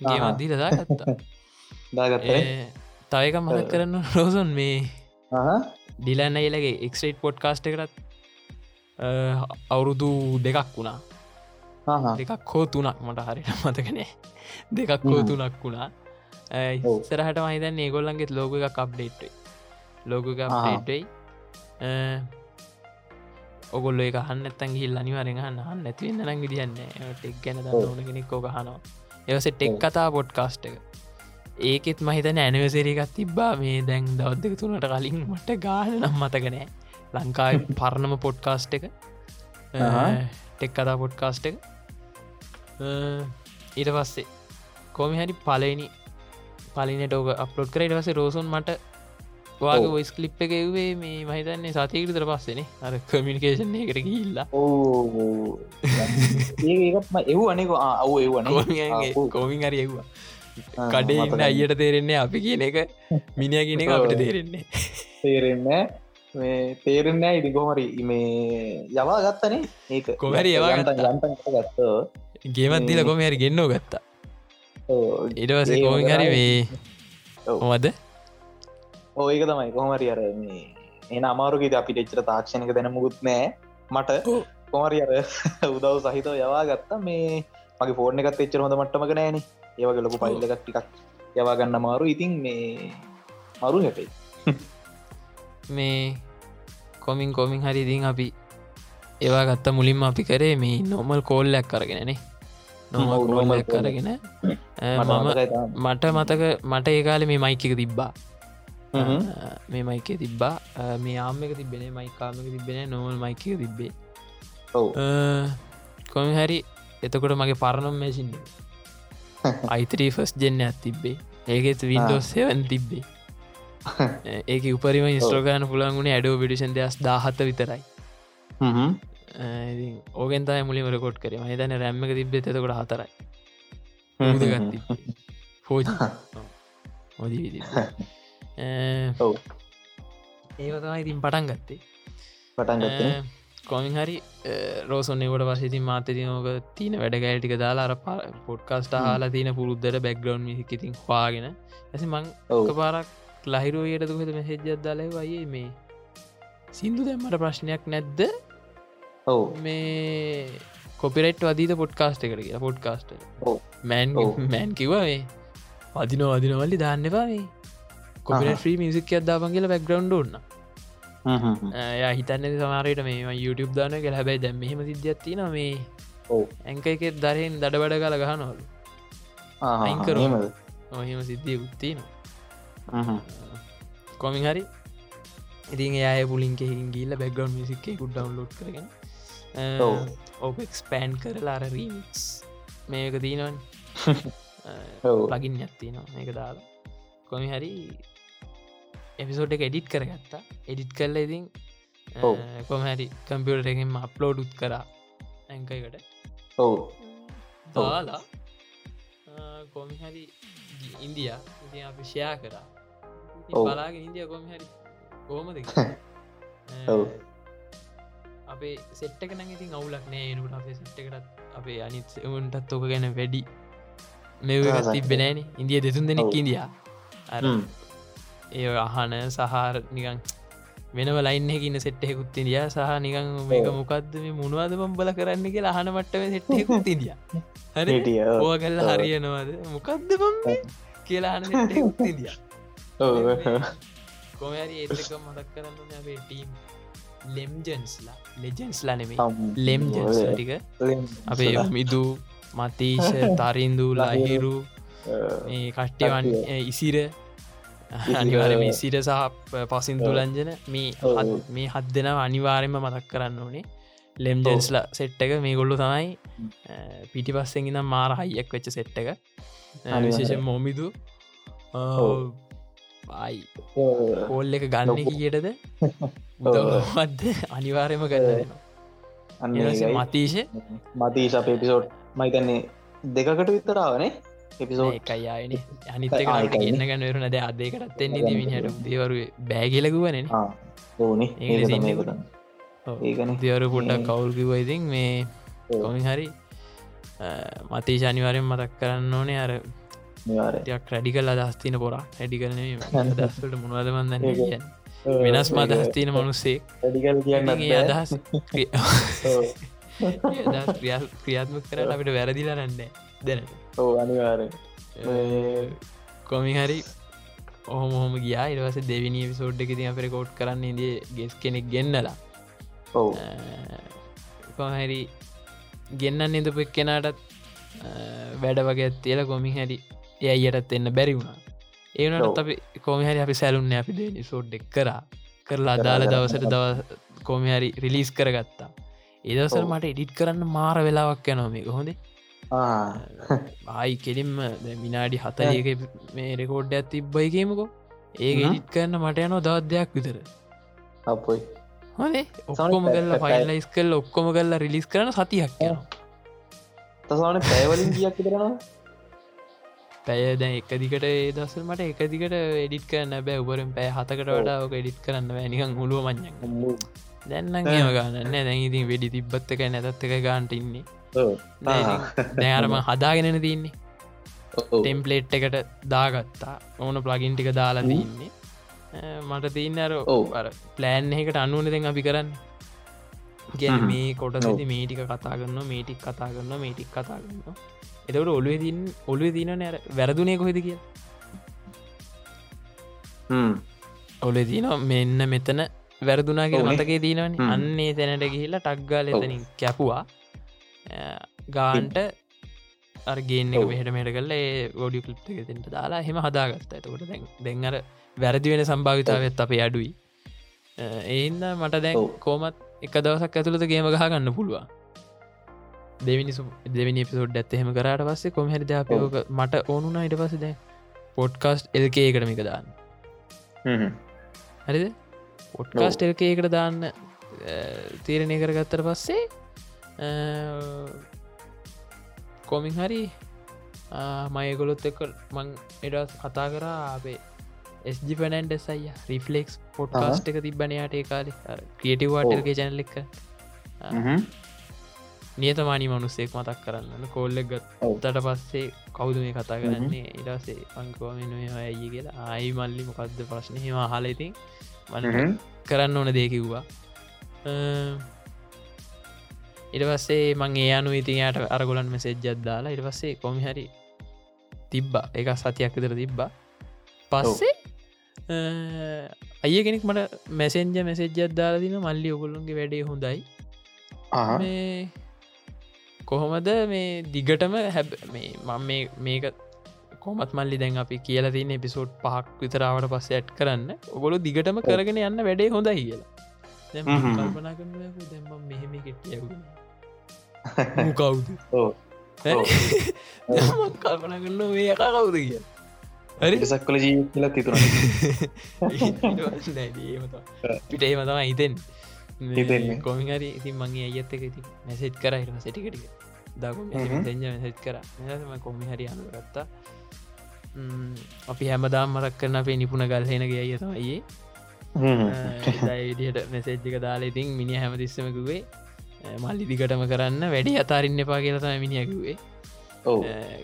ගේමත්දී දාගත්තා තවක මතක් කරන්න රෝසන් මේ ඩිලන්න ඒලගේ එක්ස්ටේට් පොඩ් කාස්ට කරත් අවුරුදු දෙකක් වුණා. දෙකක් හෝ තුනක් මට හරිට මතකනේ දෙකක් හෝ තුනක් වුණා. සරහට මහිතන් ඒගොල්ලන්ගෙත් ලෝක එකක් අප්ඩේට්යි ලෝක අප්ඩේට්යි ඔගොල්ල එක හන්න ඇත්තන් හිල් අනිවරෙන් හන්න හන්න ඇතිවෙන්න නං. විදින්න ටෙක් ගැන ඕන කෙනෙක් ෝක හනවා එවස ටෙක් කතා පොඩ්කාස්ට් එක. ඒකෙත් මහිතන ඇනවසේරකත් තිබ්බා. මේ දැන් දවත්දක තුනට කලින් මට ගාන නම් මතකනෑ ලංකායි පරණම පොඩ්කාස්ට් එක. ටෙක් කතා පොඩ්කාස්ට් එක. ඊට පස්සේ කොමි හැරි පලනි පලිනට ඕක අප්ලෝඩ් කර. ඉට පසේ රෝසුන් මට වාගේ ඔයිස් කලිප් එක එවේ මේ මහිතන්නේ සතියකතර පස්සෙන අර කමිනිකේෂන් එකට ගිල්ලා ඒත්ම එව් අනෙක අව එවන කෝමින් හරි එව්වා. කඩේ ඉන්න අයියට තේරෙන්නේ අපි කියන එක මිනිිය කියන එක අපට තේරෙන්නේ. තේරෙන්නේ මේ තේරෙන්න ඉදි ගොමරි මේ යවා ගත්තනේ ඒක. කොමරි යවා ගත්ත. ගේමත් දිල කොම හරි ගෙන්න්නෝ ගත්තා. ඉඩවස කෝමි හරි මේ හොමද ඕඒක තමයි. කොහමරි අර මේ එන අමාරුගෙද අපි ටෙච්චර තාක්ෂණක දැන මුකුත් නෑ. මට කොමරි අර උදව් සහිතව යවා ගත්තා. මේ මගේ ෆෝර්න එකත් එච්චර හොඳ මට්ටමක නෑන ඒවගේ ලොකු පයිල්ල එකක් ටිකක් යවාගන්න මාරු ඉතින් මේ මරු හැපේ මේ කොමින් කොමින් හරි ඉදින් අපි ඒවා ගත්ත මුලින්ම අපි කරේ මේ නොමල් කෝල්ලයක් කරගෙනනේ නොමල් කෝල්ලයක් කරගෙන මට මතක මට ඒකාල මේ මයිකක තිබ්බා. මේ මයිකේ තිබ්බා. මේ ආමක තිබෙන මයිකාමක තිබෙන නොමල් මයිකක තිබ්බේ කොමි හරි එතකොට මගේ පරණම් මැසිින්න අයිතරී ෆස් ජෙන්න ඇත් තිබ්බේ. ඒකෙත් වින්ඩෝස් සෙවන් තිබ්බේ ඒක උපරිම ඉස්ට්‍රෝගාන පුළන්ගුණ ඇඩෝ පිටිෂන් දෙස් දාහත විතරයි. ඕගෙන් තයි මුලිම රකොට් කර. හිතන රැම්මක තිබ එතකොට හතරයි. ෆෝජ ඒවතම ඉතින් පටන් ගත්තේ. පටන් කොමින් හරි රෝසොන්නකොට පසිති මාතති නෝක තියන වැඩගෑටික දාලා අර පොඩ්කාස්ට හලා තියන පුරුද්දර බැක්ග්‍රවන්් මිහිකිතින් හවාගෙන ඇසි මං පාරක් ලහිරුවයට දුකත මෙසෙජ්ජත් දාලය වයේ මේ සිින්දු දැම්මට ප්‍රශ්නයක් නැද්ද? ඔව. මේ කොපිරෙට් වදීත පොඩ්කාස්ට එකට කිය පොඩ්කාස්ට මෑන් මෑන් කිව මේ. වදිනෝ වදිනවල්ලි දාන්න එපා මේ. කොපිට ්‍රී මිසික් අදදාපන් කියලා බැක්ග්‍රවන්් න්න ය හිතන්න සමාරයට මේ YouTube දාන කළ හැබැයි දැම් මෙහෙම සිද්ධත්ති න මේ. ඇංක එක දරෙන් දඩ බඩ කල ගහනොලු අයිකර ඔහෙම සිද්ධිය උත්තිනවා කොමින් හරි. ඉතින් එය පුලින්කෙහින් ගිල්ල බැක්ගවන්් මිසික්කේ කුඩ් ඩවන්ලෝඩ් කරගෙන ඕක එක්ස්පෑන්් කරලා අර රීමික්ස් මේක දීනවන් ලගින් ඇත්තිනවා මේක දාලා. කොමි හරි එපිසෝඩ් එක එඩිට් කරගත්තා. එඩිට් කරල ඉතින් කොමහැරි කම්පියුට එකෙන්ම අප්ලෝඩුත් කරා ඇංකයිකට ඔවු. දාලා කොමිහරි ඉන්දිය ඉති අපි ෂයා කරා බලාගෙන ඉන්දිය කොමිහරි කෝමද අපේ සෙට්ක න ඉතින් අවුලක් නෑ එනකට අපේ සෙට්ටකටත් අපේ අනිත් උන්ටත් ඕක ගැන වැඩි මෙ තිබෙනෑන ඉන්දිය දෙතුන් දෙනෙක් ඉන්දියා. අර ඒ අහන සහර නිකං වෙනව ලයින්හකින්න සෙට්හෙකුත් ඉදිය සහ නිකං මේක මොකක්ද මේ මුණවාද පම්බල කරන්න කියලා අහන මට්ටම සෙට්හෙකුත් ඉදිය හරි. ඕ කල්ල හරියනවාද? මොකක්ද පම් කියලා අන සෙට්හෙකුත් ඉදිය කොමරි ඒක මදක් කරන්න අපේ ටීම් ලෙම්ජන්ස්ලා ලෙජන්ස්ලා නෙමේ ලෙම්ජන්ස් ටික. අපේ මිදු මතීශ තරින්දු ලහිරු කට්ටිවන් ඉසිර. අනිවාරම ඉසිර සහ පසින් තුලංජන මේ මේ හත් දෙෙනව අනිවාරෙන්ම මතක් කරන්න ඕනේ. ලෙම්ජන්ස්ලා සෙට්ටක මේ ගොල්ලු තමයි පිටි පස්සෙන්ගිනම් මාර හයියක් වෙච්ච සෙට්ටක විශේෂ මොමිදු ආයි හෝල් එක ගන්න කියටද? උදවත්ද අනිවාරයම කරන්න මතීශ මතීශ අප එපිසෝඩ් මයිතන්නේ දෙකකට විත්තරාවනේ එපිසෝඩ් එකයියන අනිතක ගන්න ගන්නවරු නද අදේකටත් එන්නේ දෙමිනිහට දේවරු බෑගලකුවන ඕනේ. ඒකන. දියවරු පුඩ්ඩක් කවුල්කිව ඉතින් මේ කොමි හරි මතීශ අනිවාරයෙන් මතක් කරන්න ඕනේ. අර යක් රැඩිකල් අදස්තින පොරා හැඩිකරන දස්වට කියන්න? වෙනස් මදහස්තින මනුස්සේ ඩිකල් කියන්න අදහස් ක්‍රියාත්ම කරට අපිට වැරදිලා නන්නේ දැන. ඕ අනිවාර කොමි හරි ඔහොම හොම ගියා. ඉරවස දෙවිනි විසෝඩ් එක තිය අපට කෝට් කරන්න ඉදිය ගෙස් කෙනෙක් ගෙන්නලා. කොහැරි ගෙන්න්න එඳපු එක් කෙනාටත් වැඩ වගේ තියල කොමි හැරි එය අයටත් එන්න බැරි වුණා. ඒනට අපි කොමහරි අපි සැලුන්න අපි දෙනි සෝඩ් එක් කරා. කරලා අදාළ දවසට දව කොමහරි රිලිස් කරගත්තා. ඒදවසර මට එඩිට් කරන්න මාර වෙලාවක් යනොමේ හොඳේ ආයි කෙලින්ම මිනාඩි හතරක මේ රෙකෝඩ් ඇත් තිබ්බයිකමකෝ ඒක ඉඩිත් කරන්න මට යනෝ දවත් දෙයක් විතර. අපයි. හොනේ? ඔක්කොම කල්ල ෆයිල්ලයිස් කල් ඔක්කොම කල්ලා රිලිස් කරන සතියක් යන තසාන පැවලින් කියක් කරනවා පැය දැ එක දිකට දසල් මට එක දිකට එඩිට කරන්න බෑ. උබරෙන් පෑ හතකට වඩා ඕක එඩිත් කරන්න වැනිකං හුළුව මං දැන්න ගන්න ඉතින් වෙඩි තිබ්බත් එක නැතත් එක ගාන්ට ඉන්නේ. දැරම හදාගෙනන තින්නේ ටෙම්පලේට් එකට දාගත්තා. ඕන ප්ලගින් ටික දාලා තින්නේ. මට තින්න අර ඕ ප්ලෑන් එකට අනුවන දෙෙන් අපි කරන්න. ගැන මේ කොට ඇති මේටික කතා කරන්න මේටික් කතා කරන්න මේටික් කතා කරන්න එතකට ඔලුව තින් ඔලුව තින නෑර වැරදුනය කොහෙද කිය ඔලු තින මෙන්න මෙතන වැරදුනාගේ මතකේ දීනවන. අන්නේ තැනට ගිහිල්ලා ටක්ගාල එතනින් කැපුවා. ගාන්ට අර්ගේන එක මෙහට මෙට කල ෝඩිය කලිප් එක තෙන්ට දාලා හෙම හදාගත්ත. ඇතකොට දැන් දෙන්නර වැරදි වෙන සම්භාවිතාවත් අප අඩුයි. එන්න මට දැන් කෝමත් එක දවසක් ඇතුළත ගේම ගහගන්න පුළුවන් දෙවිනි දෙවිනි පිසෝඩ් ඇත්තහෙම කරට පස්සේ කොමහරි අපයෝක මට ඕනුනා ඉට පස දැ පොඩ්කාස්ට් එල්කේ එකටමික දාන්න. හරිද? පොඩ්කාස්ට එල්කේ එකට දාන්න තීරණය කරගත්තර පස්සේ කොමින් හරි මයගොලොත් එක්ක මං එඩස් කතා කරා අපේ ස්ජි පනන්ඩ සයි රිෆලෙක්ස් පොට්කාස්ට එක තිබනයාට ඒ කාලෙ. ක්‍රියටවාටර්ගේ චැනල එක නියතමානි මනුස්සෙක් මතක් කරන්න. කොල්ලෙක් ගත්තට පස්සේ කවුද මේ කතා කරන්නේ? ඉරසේ පංකෝමෙන ඇයි කියලා. ආයි මල්ලි මොකක්ද ප්‍රශ්න? හෙම හලඉතින් මන කරන්න ඕන දෙකිව්වා ඉට පස්සේ මං ඒ අනු ඉතින්යට අරගොලන් මෙසෙජ්ජත් දාලා ඉට පස්සේ කොමිහරි තිබ්බා. එක සතියක් විතර තිබ්බා. පස්සේ අය කෙනෙක් මට මැසෙන්ජ මෙසෙජ්ජත් දාලාදින මල්ලි ඔගොල්ලුන්ගේ වැඩේ හොඳයි කොහොමද මේ දිගටම හැබ මේ මං මේක කොමත් මල්ලි දැන් අපි කියල තින්න එපිසෝඩ් පහක් විතරාවට පස්ස ඇට් කරන්න. ඔගොලු දිගටම කරගෙන යන්න වැඩේ හොඳයි කියලා. කල්පනා කරන දැම මෙහෙම කෙටියව කවුද? කල්පන කරන්න මේ යකා කවුද කිය හරි? සක්කල ජී කියලා තිතුර පිට ඒම තම හිතෙන් කොමි හරි ඉතින් මගේ අයත් එක ඉති මැසෙට් කරයිම සටිකටික දකු දෙජ මැසෙට් කර ම කොමි හරි අනුගත්තා අපි හැමදාම් මතක් කරන අපේ නිපුණ ගල්හෙන ගේ අය තමයියේ විදිහට මෙසෙජ්ජික දාලා ඉතින් මිනි හැමතිස්සමකුවේ මල්ලි දිගටම කරන්න වැඩි අතාරින්න එපා කියලතම මිනිියකුවේ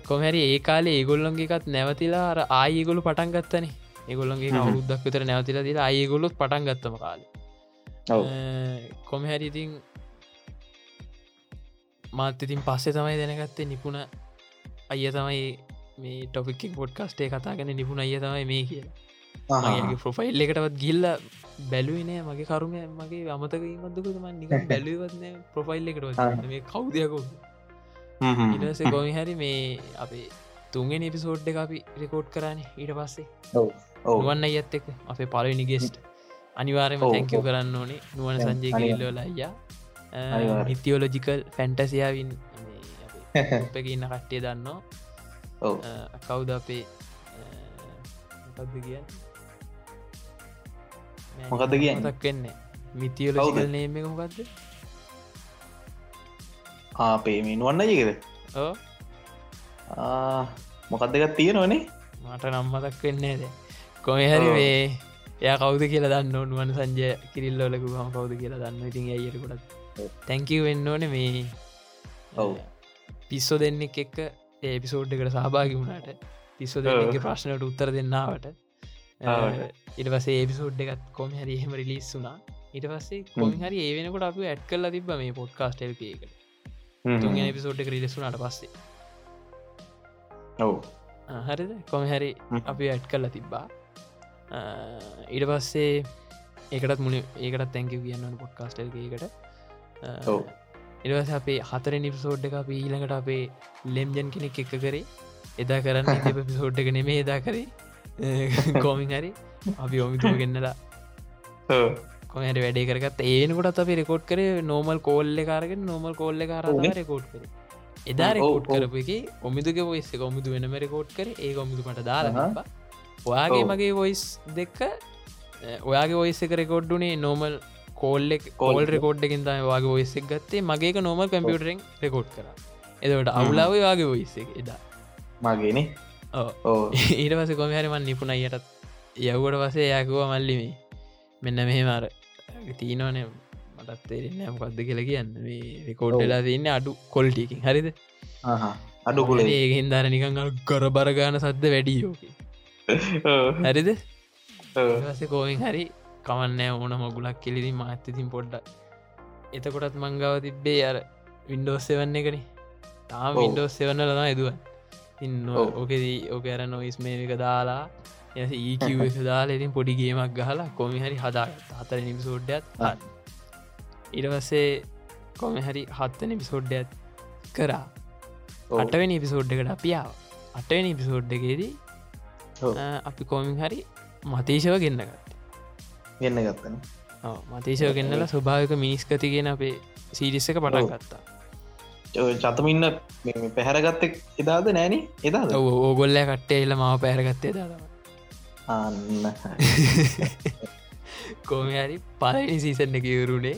කොමැරි ඒ කාලේ ඒගොල්ලොන්ගේකත් නැවතිලා අර ආයගොලු පටන් ගත්තනේ ඒගොල්ලන්ගේ කවුද්දක් විතර නැවතිලා දිලා අයගොලොත් පටන් ගත්තම කාල කොමහැරි ඉතින් මාත් ඉතින් පස්සේ තමයි දැනගත්තේ නිපුණ අය තමයි මේ ටොපික් පොඩ්කස්ටේ කතාගෙන නිපුණ අය තමයි මේ කියලා. ප්‍රොෆයිල් එකටවත් ගිල්ල බැලුවනෑ මගේ කරුම මගේ අමතකීමත්දකතම නික බැලුවත්න ප්‍රොෆයිල් එකට මේ කවුදයකෝ ඉටස ගොමි හරි මේ අපේ තුන්ගෙන එපිසෝඩ් එක අපි රෙකෝඩ් කරන්න ඊට පස්සේ. ඔවන්න අයත් එක් අපේ පලවිනි ගෙස්ට අනිවාරම තැංකව කරන්න ඕනේ. නුවන සංජය කිල්ලෝල අයියා. හිතියෝලොජිකල් ෆැන්ටසියාවින් එක ඉන්න කට්ටිය දන්නවා කවුද අපේ කියන්න? මොකද කිය තක් වෙන්නේ? මිතියෝලොජිකල් නේම මොකක්ද ආපේ මිනුවන්න ජකද මොකක් දෙකත් තියෙනවනේ? මට නම්මතක් වෙන්නේ ද කොම හරි වේ එය කවද කියලා දන්න නුවන් සංජය කිරිල්ලෝලකු හම කවද කියලා දන්න ඉතින් අයරකොටත් තැංකව වෙන්න ඕන මේ ඔව්. පිස්සෝ දෙන්නෙක් එක්ක ඒපිසෝඩ් එකට සහභාගි වුණට පිස්සෝ දෙන්නගේ ප්‍රශ්නයට උත්තර දෙන්නාවට ඉට පසේ ඒපිසෝඩ් එකත් කොම හරි එහෙම රිලිස් වුනා ඉට පස්සේ කොම හරි ඒ වෙනකොට අප ඇට් කල්ල තිබ මේ පොඩ්කාස්ටල් එකට තුන් එපිසෝඩ් එක රිලෙසුනට පස්සේ. ඔව්. හරිද? කොම හැරි අපි ඇට් කල්ල තිබ්බා ඊට පස්සේ ඒකටත් මුණ ඒකටත් තැංක කියන්න පොඩ්කාස්ටල්ගේකට ඉරවස අපේ හතර නිපසෝඩ් එක අප ඊළඟට අපේ ලෙම්ජන් කෙනෙක් එක කරේ. එදා කරන්න පිසෝඩ් එක නෙමේ එදා කරේ. කෝමින් හරි. අපි ඔමිතුම ගෙන්නලා. කොමට වැඩේ කරගත් ඒනකොට අප රෙකෝඩ් කර නෝමල් කෝල්ල කාරගෙන නොමල් කොල්ල කාර රෙකෝඩ් කර. එදා රෙකෝඩ් කරපු එක ඔමිදුගේ වොයිස්ස කොමුදු වෙනම රෙකෝඩ් කර. ඒ ඔමිදුමට දාලා ඔයාගේ මගේ වොයිස් දෙක්ක ඔයාගේ ඔයිස්ස එක රෙකෝඩ්ඩුනේ නෝමල් කෝල්ලෙක් කෝල් රෙකෝඩ් එකින් තම වගේ ඔයිස්සක් ගත්තේ. මගේ නොමල් කම්පියුටරෙන් රෙකෝඩ් කර. එදට අවුලාව වගේ ඔයිස්ස එදා. මගේනේ ඊට පස කොමහරිමන් නිපුණ අයටත් යව්වට පසේ යකුව මල්ලිමේ මෙන්න මෙහෙමර තිීනවන මටත් තේරෙන්න මොකක්ද කියලා කියන්න. මේ රෙකෝඩ් වෙලා තියන්න අඩු කොල්ටියකින් හරිද? අඩුකුල ඒගෙන් දර නිකං කර බරගාන සද්ද වැඩියෝක හරිද? ස කෝමින් හරි කවන්නෑ ඕන මොගුලක් කෙලිදි මාත්‍යතින් පොඩ්ඩ එතකොටත් මංගව තිබ්බේ අර වින්ඩෝස් සෙවන්න එකන. තාම වින්ඩෝස් සෙවන්න ලනා එදුවන් ඉන්න ඕකෙදී ඕක ඇර නොයිස් මේ එක දාලා ඒක දාලා ඉතින් පොඩිගේමක් ගහලා කොමි හරි හදා හතර නිමිසෝඩ්ඩත් ඉරවස්සේ කොම හරි හත්තන පිසෝඩ්ඩත් කරා. අටවෙනි පිසෝඩ්ඩකට අපියාව අටවෙනි පිසෝඩ්ඩකේදී අපි කොමින් හරි මතේශව ගන්නගත් ගන්න ගත්තන මතේශව ගන්නල ස්වභාවික මිනිස්කති ගෙන අපේ සීරිස්ස එක පටන් ගත්තා. චතමින්න පැහැරගත්තෙක් එදාද නෑන එදා ඕගොල්ල කට්ටේ එල මාව පැහරගත්තේ දාදම අන්න කෝම හරි පලනි සීසන්න එක වරුණේ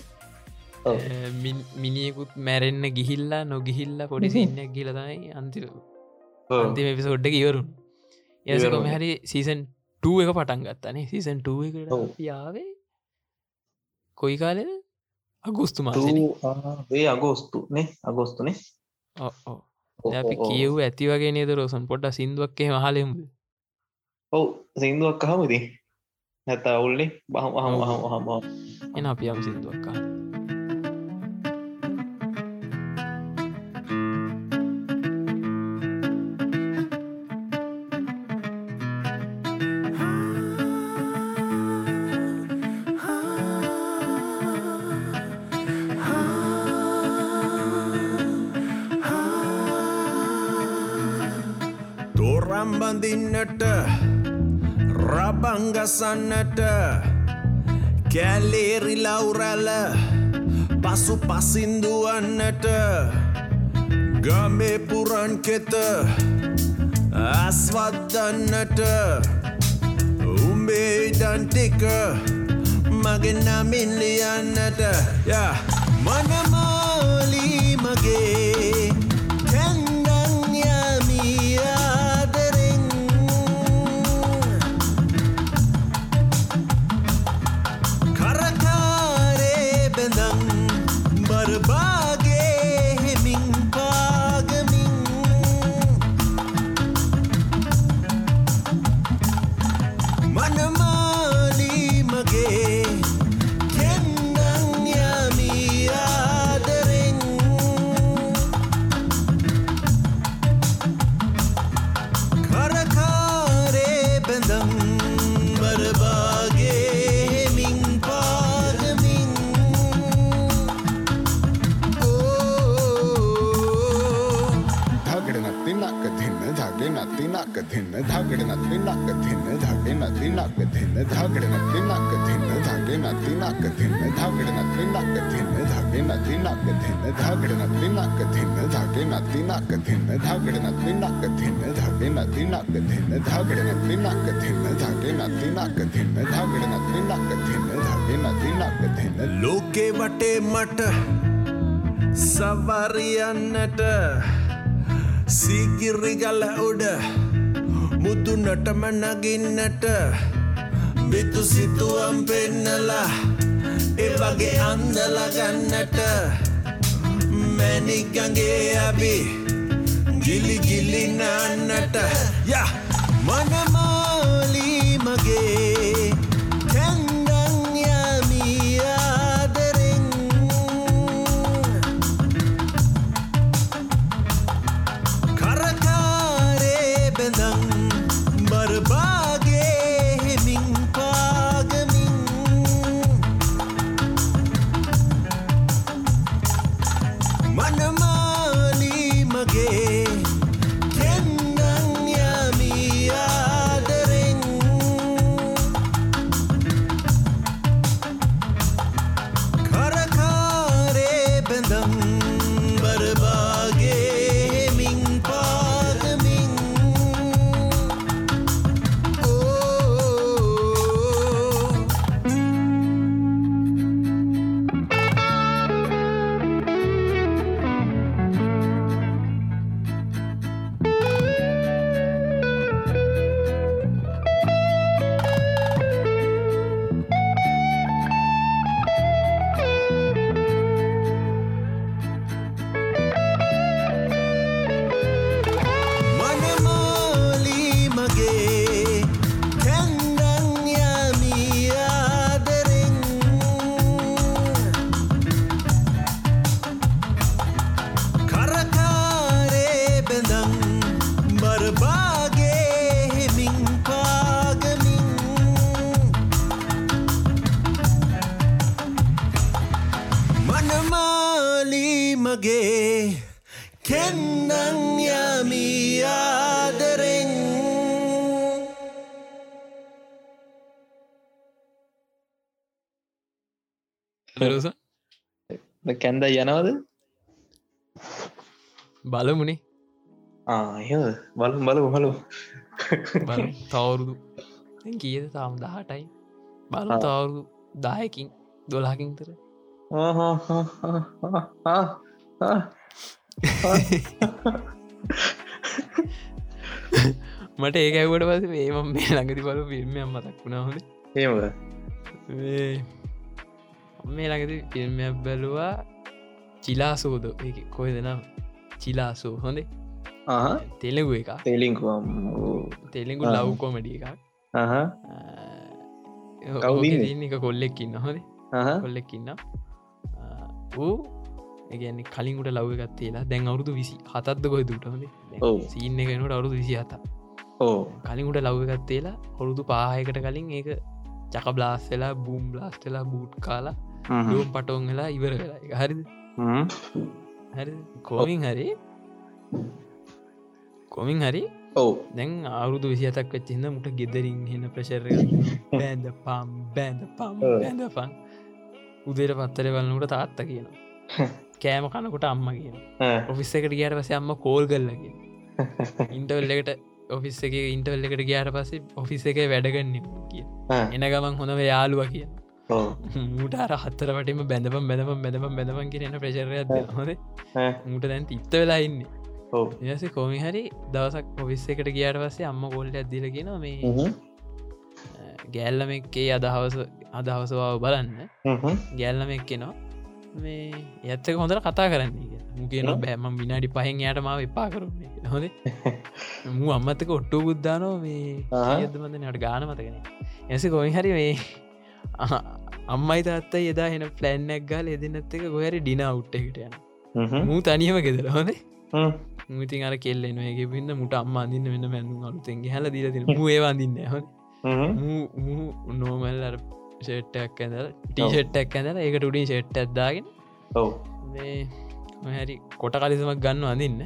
මිනිියකුත් මැරෙන්න්න ගිහිල්ලා නොගිහිල්ලා පොඩිසින්න ගිලතයි අන්ති අන්තිම පිසෝඩ්ඩ ඉවරුන් යසකොම හරි සීසන් ටූ එක පටන් ගත්තනේ සීසන් ටූ එකට යාවේ කොයි කාලෙද? අගුස්තු මාසේ අගෝස්තු නේ. අගෝස්තුනේ අපි කියව් ඇති වගේ නේද රෝසන්? පොඩ්ඩ සිින්දුවක්කේ මහලෙමුද ඔව් සිින්දුවක් අහමති නැත අවුල්ලි බහම හම හම හම එන අපි යම් සිින්දුවක්කා රම්බඳින්නට රබංගසන්නට කැලේරි ලවුරැල පසු පසින්දුවන්නට ගමේ පුරන් කෙත ඇස්වත්දන්නට උඹේ ඉඩන්ටික මගේ නමින් ලියන්නට. ය මනමාලී මගේ नक धिन धागे नत्ती नक धिन धागड़ नत्ती नक धिन धागे नत्ती नक धिन धागड़ नत्ती नक धिन धागे नत्ती नक धिन धागड़ नत्ती नक धिन धागे नत्ती नक धिन धागड़ नत्ती नक धिन धागे नत्ती नक धिन ලෝකේ වටේ මට සවරියන්නට සීකිරිගල උඩ මුදුනටම නගින්නට බිතු සිතුවම් පෙන්නලා එවගේ අන්දලගන්නට මැනිකගේ අබි ගිලිගිලි නන්නට ය මනමාලී දරස කැන්ද යනවද බලමුණේ ආය බල බලු බල තවුරුදු කියද තාම දහටයි බල. තවුරුදු දායකින් දොලාකින් තර මට ඒක ඇවට පස ඒම මේ ළඟති බලු ෆිල්ම්ම මතක් වුණා හොඳ ඒමද මේ ළඟති ෆිල්ම්යක් බැලුවා. චිලාසෝද කොය දෙනම් චිලාසෝ. හොඳේ. තෙලෙගු එක තෙලින්කුවම් තෙලෙගු. ලව් කොමඩිය එකක්. හහ කවද ඉන්නේ? එක හොදේ හහ කොල්ලෙක්කින්න ඌ ඒගැන්නේ කලින්ට ලව් එකත් තිේලා දැන් අවුරුදු විසි හතත්ද කොය දුට. හොඳේ? සිීන්න එකනට අවුරුදු විසි හත කලින්ට ලව් එකත් තිේලා හොරුදු පාහයකට කලින් ඒක චක බ්ලාස් වෙලා බූම් බ්ලාස්ටලා බූට් කාලා ලුවම් පටෝන් වෙලා ඉවර වෙලා. හරිද? හරි කොමින් හරි. කොමින් හරි. ඔව්. දැන් අවුරුදු විසිතක් වෙච්චින්න මුට ගෙදරින් හෙන ප්‍රශර බෑන්ද පම් බෑන්ද පම්. බෑන්ද පන් උදේට පත්තර වලනට තාත්ත කියනවා. කෑම කනකොට අම්ම කියන ඔෆිස් එකට ගියට පස අම්ම කෝල් කල්ලගෙන ඉන්ටවල්ලකට ඔෆිස් එක ඉන්ටවල් එකට ගයාට පස්සේ ඔෆිස් එක වැඩගන්න කිය එන ගමන් හොඳව යාලුව කිය මූට අර හත්තර වටම බැඳපම් බැඳපම් බැඳපම් බැඳපන් කියෙන ප්‍රශරයක් හොද මූට දැන් ඉත්ත වෙලා ඉන්න. එස කොමි හරි දවසක් ඔෆිස් එකට ගියාට පස්සේ අම්ම කොල්ල ඇදදිල කියෙන මේ ගෑල්ලම එක්කේ අදහවස අදහවසවාව බලන්න. ගැල්ලම එක්කෙනවා මේ ඇත්තක හොඳට කතා කරන්නේ මුගෙන බෑම විනාඩි පහෙන් යට මාව එපා කරුන්නේ හොද මු අම්මත්තක ඔට්ටු බුද්ධානෝ මේ යදමද නට ගාන මතගෙන එස කොයි හරි මේ අම්මයි තාත්ත එදා එන පලෑන්නක් ගාල එදන්නත් එක ගොහරි ඩින අවුට් එකට යන මූ තනියම ගෙදර හොද මුතින් අර කෙල්ල නගේ පින්න මුට අම්ම අඳන්න වෙන මැඳු අලුතෙන්ගේ හල දීල ඒවාඳන්න හො නෝමල් අර ෂෙට්ටක් ඇඳ ටීෂෙට්ටක් ඇඳල ඒකට උඩින් ෂෙට් ඇත්දාගෙන ඔව්. මේ හැරි කොට කලිසමක් ගන්න අඳන්න.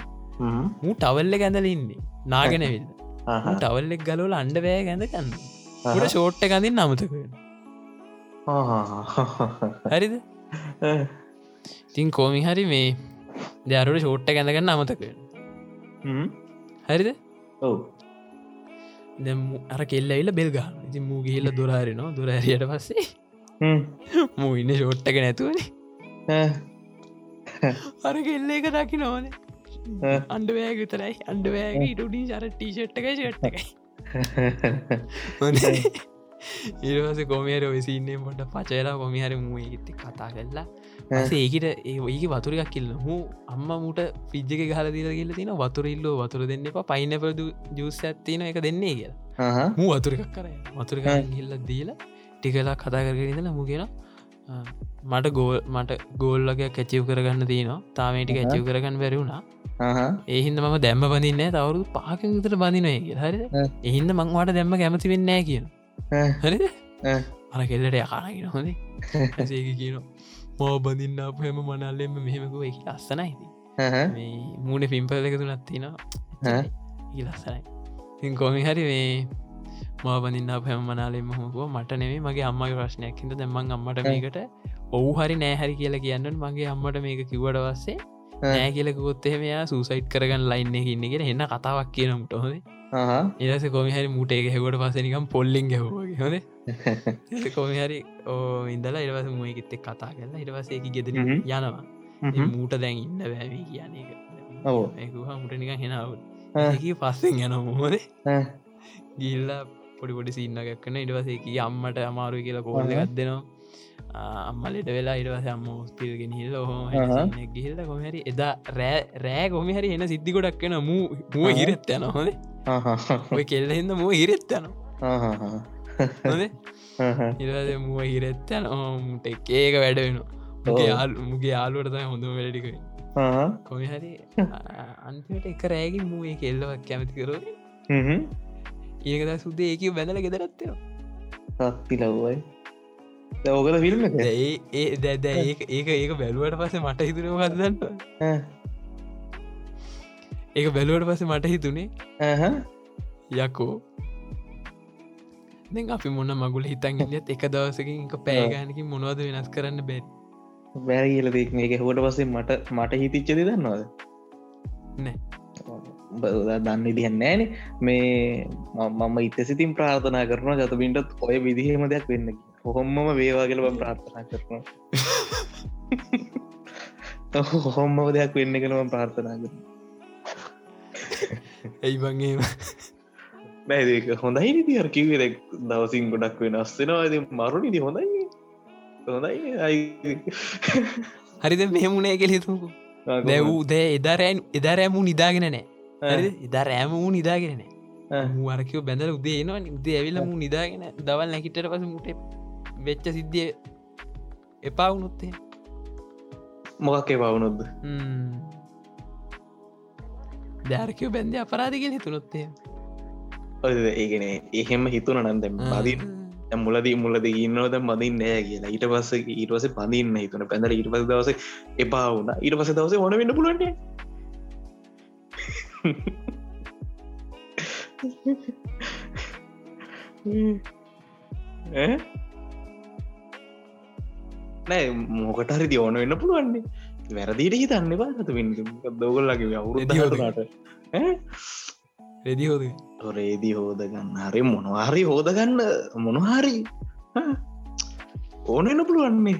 මූ ටවල්ල ගැඳල ඉන්නේ. නාගෙනවිල්ද ටවල්ලෙක් ගලවල අන්ඩ බෑ ගැඳ ගන්න. ට ෂෝට්ට ගඳින් නමතක හරිද? තින් කෝමි හරි මේ දයාරුට ෂෝට්ට ගැඳගන්න අමතක හරිද? ඔව්. අර කෙල්ලයිල්ල බෙල්ගන්න ඉති මූ ගිහිල්ල දුරාරනවා දුරහරියට පස්සේ මූ ඉන්න ෂෝට්ටක නැතුවන. අර කෙල්ල එක දකි නොවන අන්ඩවෑග විතරයි. අන්ඩවෑග ඉටඩින් සර ටීෂට්ටක ෂට්ටකයි ඒවස කොමේර ඔසින්නේ මොට පචයලා කොමිහර මූ ඒගත කතා කරලා. ඒකට ඒක වතුරක් කිල්ල හූ අම්ම මුට පිජ්ජක ගහල දිල කියල තින වතුරල්ල වතුර දෙන්න එපා. පයිනපද ජුස් ඇත්තින එක දෙන්නේ කියලා. මූ වතුරක් කර වතුරක හිල්ල දීල ටිකලා කතා කරගරන්න මුගෙන මට ගෝල් මට ගෝල්ලගේ කැචිව් කරගන්න තියනවා. තාමේටික ඇචිව් කරගන්න බැරිවුණා ඒහින්ද මම දැම්ම බඳන්න තවරු පාක විතර බඳනය හරි එහින්ද මංවාට දැම්ම කැමති වෙන්නෑ කියන අර කෙල්ලට යකානගෙන හොදේ ඇසේක කියනවා මෝ බඳින්න අප හෙම මනල්ලෙම මෙහෙමකුව එක ලස්සනයිති මූුණ පිම්පල එක තුනත් තිනවා ලස්සනයි. තින් කොමි හරි මේ මා බඳින්න පැම මනාලෙම හොකුව මට නෙවේ මගේ අම්මගේ ප්‍රශ්නයක් හිද දැමන් අම්මට මේකට ඔවු හරි නෑහරි කියලා කියන්න මගේ අම්මට මේක කිවට වස්සේ නෑ කියලකොත්තේ මෙයා සූසයිට් කරගන්න ලයින්න ඉන්නගෙන එන්න කතාවක් කියනමට හොද ඒස කොමිහරි මුට එක හෙකොට පසනිකම් පොල්ලිින් ගැහෝගේ හොද කොමිහරි ඕ ඉදලා ඉරවස මුවකිත්තෙක් කතා කරලා ඉරවසේකි ගෙදර යනවා. මූට දැන් ඉන්න බෑවී කියන එක. ඒකුහ මුට නික හෙනාව ඒ පස්සෙන් යන මොහොද ගිල්ල පොඩි පොඩි සින්නගක්කන ඉඩවසේක අම්මට අමාරු කියලා කෝල්ල ගත්දෙනවා අම්මලට වෙලා ඉඩවස අම්ම ස්තිල්ගෙන හිල්ල හොම ගිල්ල කොමහරි එදා රෑ රෑ කොමිහරි එන සිද්ධි ගොඩක් වෙන මූ මුව හිරෙත් යන හොද ඔය කෙල්ලහිද මුව හිරෙත් යන ඉරද මුව හිරෙත් යන ඕමුට ඒක වැඩ වෙන මුගේ යාල් මුගේ යාලුවට තයි හොඳම වැඩටික කොමි හරි අන්තිමට එක රෑගින් මුව ඒ කෙල්ලවක් කැමති කරු ඒකද සුද්දේ ඒක බැඳල ගෙදරත්වෙනවා සත්ති ලව්වයි ඕකද ෆිල්ම් ඒ ඒ දැද ඒක ඒක ඒක බැලුවට පස මට හිතුරම හදන්න ඒක බැලුවට පස මට හිතුනේ යකෝ. අපි මොන්න මගුල හිතන් ඉලියත් එක දවසකින් පෑගානකින් මොනවද වෙනස් කරන්න බැ බැර කියල දෙක් එක හොට පස්සේ මට මට හිතිච්චද දන්නවද? නෑ. බ- දන්න ඉදිහන්න ෑන මේ මම ඉත සිතින් ප්‍රාර්ථනා කරන ජතබින්ටත් ඔය විදිහෙම දෙයක් වෙන්න හොහොම්මම වේවා කියල බම් ප්‍රාර්ථනා කරන හොම්ම දෙයක් වෙන්න කළම ප්‍රාර්ථනා කර ඇයි බංගේ බැදක හොඳයි නිතිර කිවේ දෙක් දවසින් ගොඩක් වෙනස් වෙනවාද මරුණ ඉදි හොඳයි. හොඳයි. හරිද මෙහෙමුණේ කෙලෙතුකු දැවූ දෑ එදරෑන් එදරෑමු නිදාගෙන නෑ එදා රෑම වූ නිදාගෙන නෑ මූවරකව බැඳල උදේ නවා උදේ ඇවිල්ල මූ නිදාගෙන දවල් නැකිටට පස මුට වෙච්ච සිද්ධිය එපා වුණොත්තේ මොකක් එපවුණොද්ද ධාරකව බැන්ධ අපරාධගෙන තුනොත්තේ ඒගෙන එහෙම. හිතුන නන්දැම් බදින් මුලදී මුලද ඉන්නවද මදින් නෑ කියලා. ඊට පස්ස ඊටවස පඳන්න හිතුන පැඳර ඊට පස දවස එපා වුණ. ඊට පස දවස ඕන වෙන්න පුලුවන්ට ඈ? නෑ මොකට හරි දියෝන වෙන්න පුළුවන්නේ වැරදිට හිතන්න බාත දෝගල්ලගේ අවුරුදනාට රෙදි හෝද. රේදී හෝදගන්න. හරි මොනවාරි හෝදගන්න. මොනහරි ඕන වෙන පුළුවන්නේ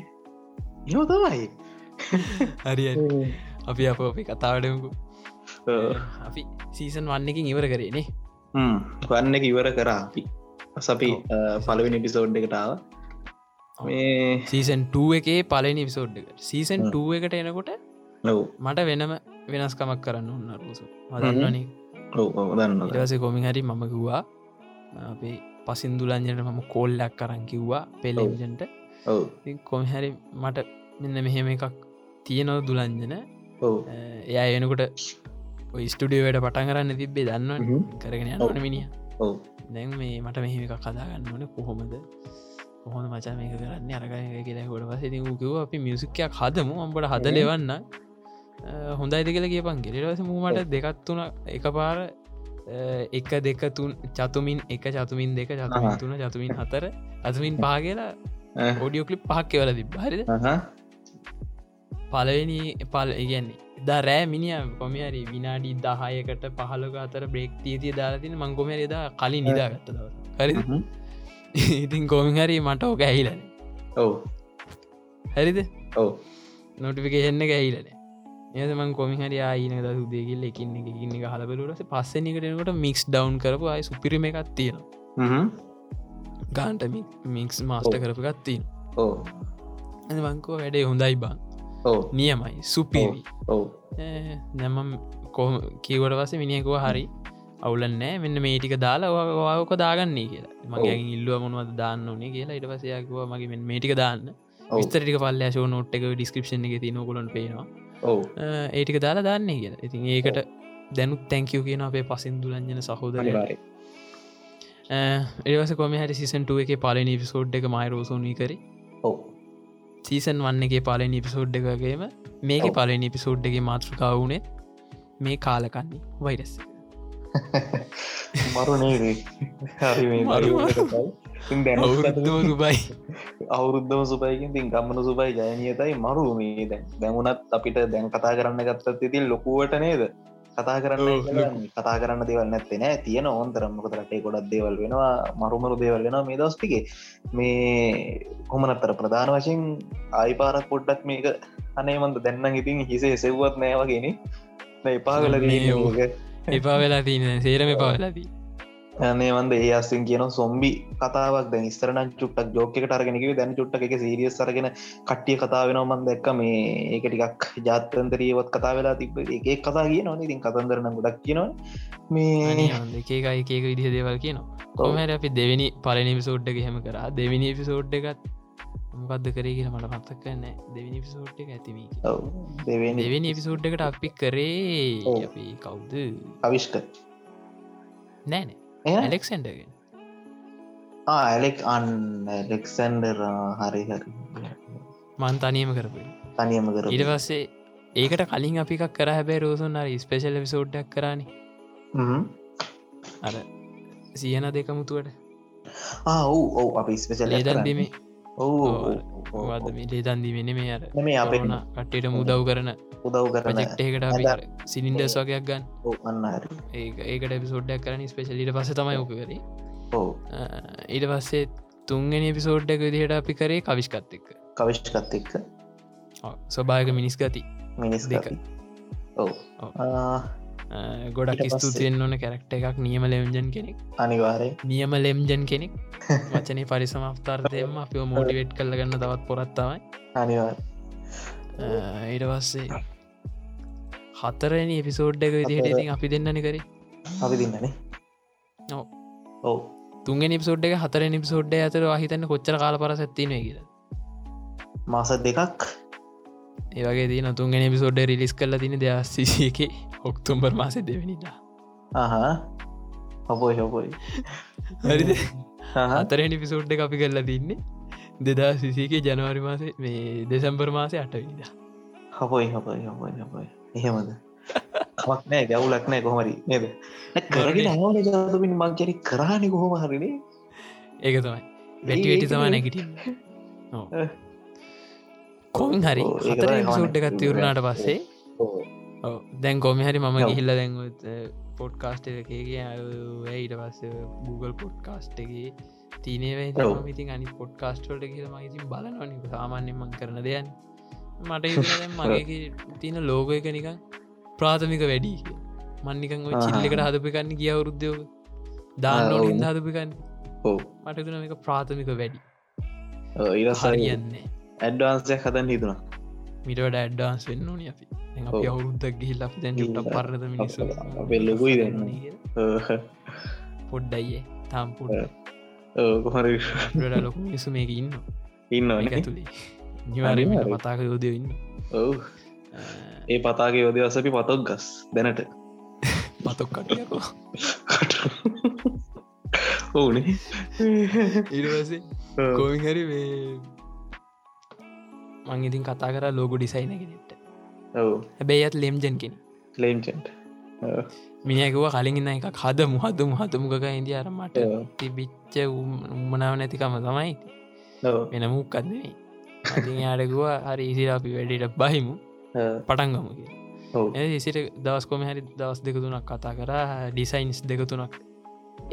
යෝ තමයි. හරි අපි අප අපි කතාවටමකු අපි සීසන් වන්නකින් ඉවර කරේනේ වන්න එක ඉවර කරා අපි. සපි පලවෙනි පිසෝඩ් එකටාව මේ සීසන් 2 එකේ පලනි විසෝඩ් එක සීසන් 2 එකට එනකොට මට වෙනම වෙනස්කමක් කරන්න ඔන්න රුසු මදන්නන දන්න ඉටවස කොමින් හරි මම කිව්වා අපේ පසින්දුලන්ජට මම කෝල්ලක් කරන් කිව්වා පෙලෙන්ජන්ට. කොමිහරි මට මෙන්න මෙහෙම එකක් තියෙනව දුලංජන. ඔව. එයා එනකොට ස්ටඩියෝවට පටන් කරන්න තිබ්බේ දන්න කරගෙන යනන මිනිිය දැන් මේ මට මෙහෙම එකක් කදාගන්න ඕන කොහොමද කොහොම මචා මේක කරන්න? අරගය කියලා කොට පස කිව අපි මියසිකයක් හදමු. අම්බට හද ලෙවන්න හොඳයිද කියලා කියපන්. ගෙරවස මූමට දෙකත්තුන එක පාර එක දෙක තුන් චතුමින් එක චතුමින් දෙක චතුමින් තුන චතුමින් හතර අතුමින් පහ කියලා ඔඩියෝ කලිප් පහක් කෙවල තිබ හරිද? පලවෙනි පල් ඉගන්නේ දා රෑ මිනිිය කොමියරි විනාඩි දහයකට පහලක අතර බ්‍රේක් තිීතිය දාලාතින මංගොමරදා කලින් නිදාගත්ත හරි ඉතින් කොමිහරි මට ඕක ඇහිලන ඔව. හරිද? ඔව. නොටිෆිකේෂන්න ඇහිලන ඒමන් කොමිහරි ආයන ද සුදේගල් එකින්න එකන්න එක හලබලුරස පස්සෙනකටනකොට මික්ස් ඩවන් කරපු අයි සුපිරිම එකක් තියෙන ගාන්ට මික්ස් මාස්ට කරපු ගත්තින ඕ මංකෝ වැඩේ හොඳයි බං ඔව. නියමයි. සුපිවි ඔව. නැමම් කො කීවට පස මිනිියකුව හරි අවුලන්නෑ මෙන්න මේටික දාලා වාවක දාගන්නේ කියලා. මගේ ඉල්ලුව මොනවද දාන්න ඕනේ කියලා. ඉට පසයකුව මගේ මෙ මේටික දාන්න. විස්තරික පල්ල ශෝ නොට් එක ඩිස්ක්‍රපෂන් එක තින කොලන් පේනවා. ඔව. ඒටික දාලා දන්නේ කියලා. ඉතින් ඒකට දැනුත් තැංකව කියන අපේ පසින් දුලන්ජන අනිවාරය ඒවස කොම හරි සිසන්ටුව එක පලනි පිසෝඩ් එක මයිරෝසෝනී කර. සීසන් වන්න එක පාලනි පිසෝඩ් එකගේම මේක. පලනි පිසෝඩ් එක මාතෘකාවුනේ මේ කාලකන්නේ වෛරස් මේ මරු. දැන අවුරුද්දම සුබයි. අවුරුද්ධම සුපයකින් තින් ගම්මන සුපයි ජයනීතයි මරුමී දැන්. දැමුණත් අපිට දැන් කතා කරන්න ගත්තත් ඉතින් ලොකුවට නේද? කතා කරන්න කතා කරන්න දේවල් නැත්තේ නෑ. තියෙන ඕන්තරම්මක රටේ ගොඩක් දේවල් වෙනවා. මරුමරු දේවල් වෙනවා මේ දස්ටිගේ මේ කොමනත්තර ප්‍රධාන වශයෙන් ආයිපාරක් පොඩ්ඩක් මේක අනේමන්ද දැන්න ඉතින් හිසේ සෙව්වත් නෑවගෙන එපා කල මේ. එපා වෙලා තියන සේරම එපා වෙලාදී අනේවන්ද ඒ අස්සෙන් කියන සොම්බි කතාවක් දැ ස්තරන චුට්ටක් ජෝකක ටරගෙනක දැන චුට්ට එක සිරියස් සරගෙන කට්ටිය කතා වෙනවා මන් දැක්ක මේ ඒක ටිකක් ජාතන්තරීවත් කතා වෙලා තිබ ඒ කතා කිය නොන ඉතින් කතන්දරන ගොඩක් කියනවා මේ එකකයි එකක විදිහ දේවල් කියනවා කොමට අපි දෙවැනි පලනි පිසෝඩ්ඩ හෙම කරා දෙවිනි පිසෝඩ් එකත් මොකක්ද කරේ කියලා මට මත්තක් කන්න දෙවිනි පිසෝට් එක ඇතිවී දෙවෙනි. එපිසෝඩ් එකට අපි කරේ. අපි කවුද? අවිෂ්ක. නෑනේ ඇලෙක්සන්ඩගෙන් ඇලෙක් අන් ලෙක්සන්ඩර් හරි හරි. මන් තනියම කරපු තනියම කර ඉට පස්සේ ඒකට කලින් අපි එකක් කර හැබැ රෝසුන් අර ස්පේශල් විසෝඩ්ඩක් කරන්නේ අර සියන දෙකමුතුවට ඔව් ඔව් අපි ස්පෙසල ලේදන්දීමේ ඔව් වද ලේදන්දී වෙන මේ අර මේ අපේ කොරෝනා කට්ටට මුදව් කරන උදව් කරන අපි සිලින්ඩස් වගයක් ගන්න. ඒ ඒකට පිසෝඩ්ඩක් කරන ස්පේශලිට පස තමයි ඕක කරේ. ඔව්. ඊට පස්සේ තුන්ගෙන පිසෝඩ්ඩක විදිහට අපි කරේ කවිශ්කත් එක්ක. කවිෂ්කත් එක්ක. ස්වභායක මිනිස් ගති මිනිස් දෙක. ආ, ගොඩක් ස්තුතියෙන් ඕන කැරක්ට එකක් නියම ලෙම්ජන් කෙනෙක්. අනිවාරය නියම ලෙම්ජන් කෙනෙක්. වචනේ පරිසම අස්ථර්තයම අපිෝ මෝටිවේට් කල්ලගන්න තවත් පොරත්තවයි අනිවාර ඊට පස්සේ හතරනි එපිසෝඩ්ඩක විදිහට ඉතින් අපි දෙන්නන කරේ. අපි දින්නනේ. ඔව්. ඔව්. තුන්ගෙන නිපසෝඩ් එක හතර නිපසෝඩ්ඩ අතර හිතන්න කොච්චර කාල පර ඇත්තින කියල. මාස දෙකක්. ඒවගේ තින තුන්ගෙන පිසෝඩ් රිලිස් කල තින දස්සික ඔක්තුම්බර් මාස දෙවනිදා. ආහා ඔබෝයි ඔබෝයි හරිද? අතරනි පිසෝඩ්ඩ අපි කරලා තින්නේ දෙදා සිසික ජනවාරි මාස මේ දෙසැම්බර් මාසය අටවිනිදා. හපොයි හපයි හපයි හපයි එහෙමද? කවක් නෑ ගැවුලක් නෑ කොහමරි නේද? කරගෙන හෝන ජාතමින් මංකරි කරානි කොහොම හරිනේ ඒක තමයි. වැටි වැටි තමා නැගිට කොමින් හරි ඔව්, ඒක හතර තමයි සුට් එකත් තිවරුණාට පස්සේ දැන් කොම හරි මම ඔව්. ගිහිල්ල දැන් පොඩ්කාස්ට එකගේ ඊට පස්ස Google පොඩ්කාස්ට් එකගේ තිනේ. ඉතින් අනි පොඩ්කාස්ටල්ට කියලම ඉතින් බලනවනි සාමාන්‍යමං කරන දෙයන් මට මගේ තියන ලෝක එක නිකන් ප්‍රාථමික වැඩි මන්නිකන්. චිල්ලෙකට හදපිකන්න කිය වරුද්ධයෝක දාන්න හදපිකන්න ඔව්. මට තුන එක ප්‍රාථමික වැඩි. ඉරස හරියන්නේ. ඇඩ්වාන්සයක් හදන් හිතුනා මිට ඇඩ්ඩාන්ස් වෙන්න ඕන අපි. අපි. අවුරුද්දක් ගිහිල් අපි දැන් ගිහිල්ලා පරද මිනිස්සු. අපේ ලොකුයි දැන්. පොඩ්ඩයියේ තාම් පොඩ්ඩ කොහර ට ලොකු මිනිසු මේක ඉන්න ඉන්නවන ඇතුළේ නිවාරම. පතාක යෝදය ඉන්න ඔව්. ඒ පතාගේ යෝදය වසපි පතොක් ගස් දැනට. පතොක් කටයකෝ ඕනේ ඉරවසේ කෝමි හරි මේ ඉතින් කතා කර ලෝගු ඩිසයිනගෙනෙට ඔව. හැබැයි ඇත් ලෙම්ජන් කෙන ලේම්චන්ට මිනිකුව කලින් ඉන්න එක හද මුහද මුහතමුකක ඉන්දිය අර මට ඔව්. තිබිච්ච උම්මනාව නැතිකම තමයි වෙන මුක්කදන්නේ ඉතින් යාඩකුව හරි ඉසිර අපි වැඩට බහිමු. පටන්ගම ඔව. ඉසිට දවස් කොම හරි දවස් දෙක තුනක් කතා කර ඩිසයින්ස් දෙක තුනක්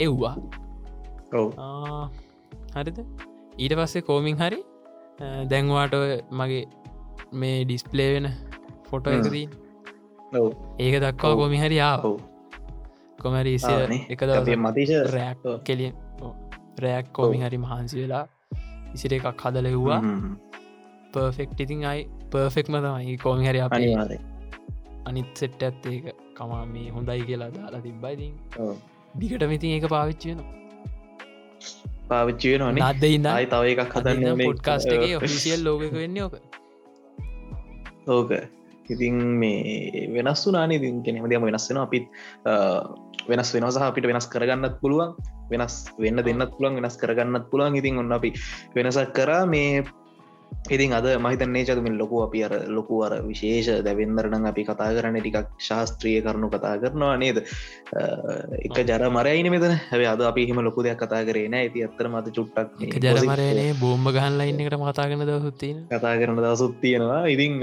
එව්වා. හරිද? ඊට පස්සේ කෝමින් හරි දැන්වාට මගේ මේ ඩිස්පලේ වෙන ෆොටෝ. එකදී ඒක දක්වා ඔව්. කොමි හරි ආව. ඔව. කොමරි එක මතිශ රෑක්. කෙලිය රෑක් කෝමි හරි මහන්සි වෙලා ඉසිර එකක් හදලෙව්වා පර්ෆෙක්් ඉතින් අයි පර්ෆෙක්ම තමයි. කෝමි හරි අපේ අනිත් සෙට්ට ඇත් ඒක. කමා මේ හොඳයි කියලා දාලා තිබ්බයිතින් දිගට මිතින් ඒක පාවිච්චි වෙන පාවිච්චිය නොනේ ආයි තව එකක් හදන්න පොඩ්කාස්ට එක ඔෆිසිියල් ලෝක වෙන්න ඕක. ඕක. ඉතින් මේ වෙනස් වනානේ ඉතින් කෙනෙම දෙම වෙනස් වෙන අපිත් වෙනස් වෙනස අපිට වෙනස් කරගන්නත් පුළුවන්. වෙනස් වෙන්න දෙන්නත් පුළන් වෙනස් කරගන්නත් පුළුවන්. ඉතින් ඔන්න අපි වෙනසක් කරා. මේ ඉතින් අද මහිතන්නේ චතුමින් ලොකු අපි අර ලොකු අර විශේෂ දැවෙන්දරන අපි කතා කරන ටිකක් ශාස්ත්‍රිය කරනු කතා කරනවා නේද? එක ජර මරයින මෙතන හැබ අද අපි හිම ලොකු දෙයක් කතා කරේ නෑ. ඇති අත්තර මත චුට්ටක් ජරමරයනේ ඉන්න එකට මතාගෙන දවසුත්තින කතා කරන දවසුත් තියෙනවා. ඉතිං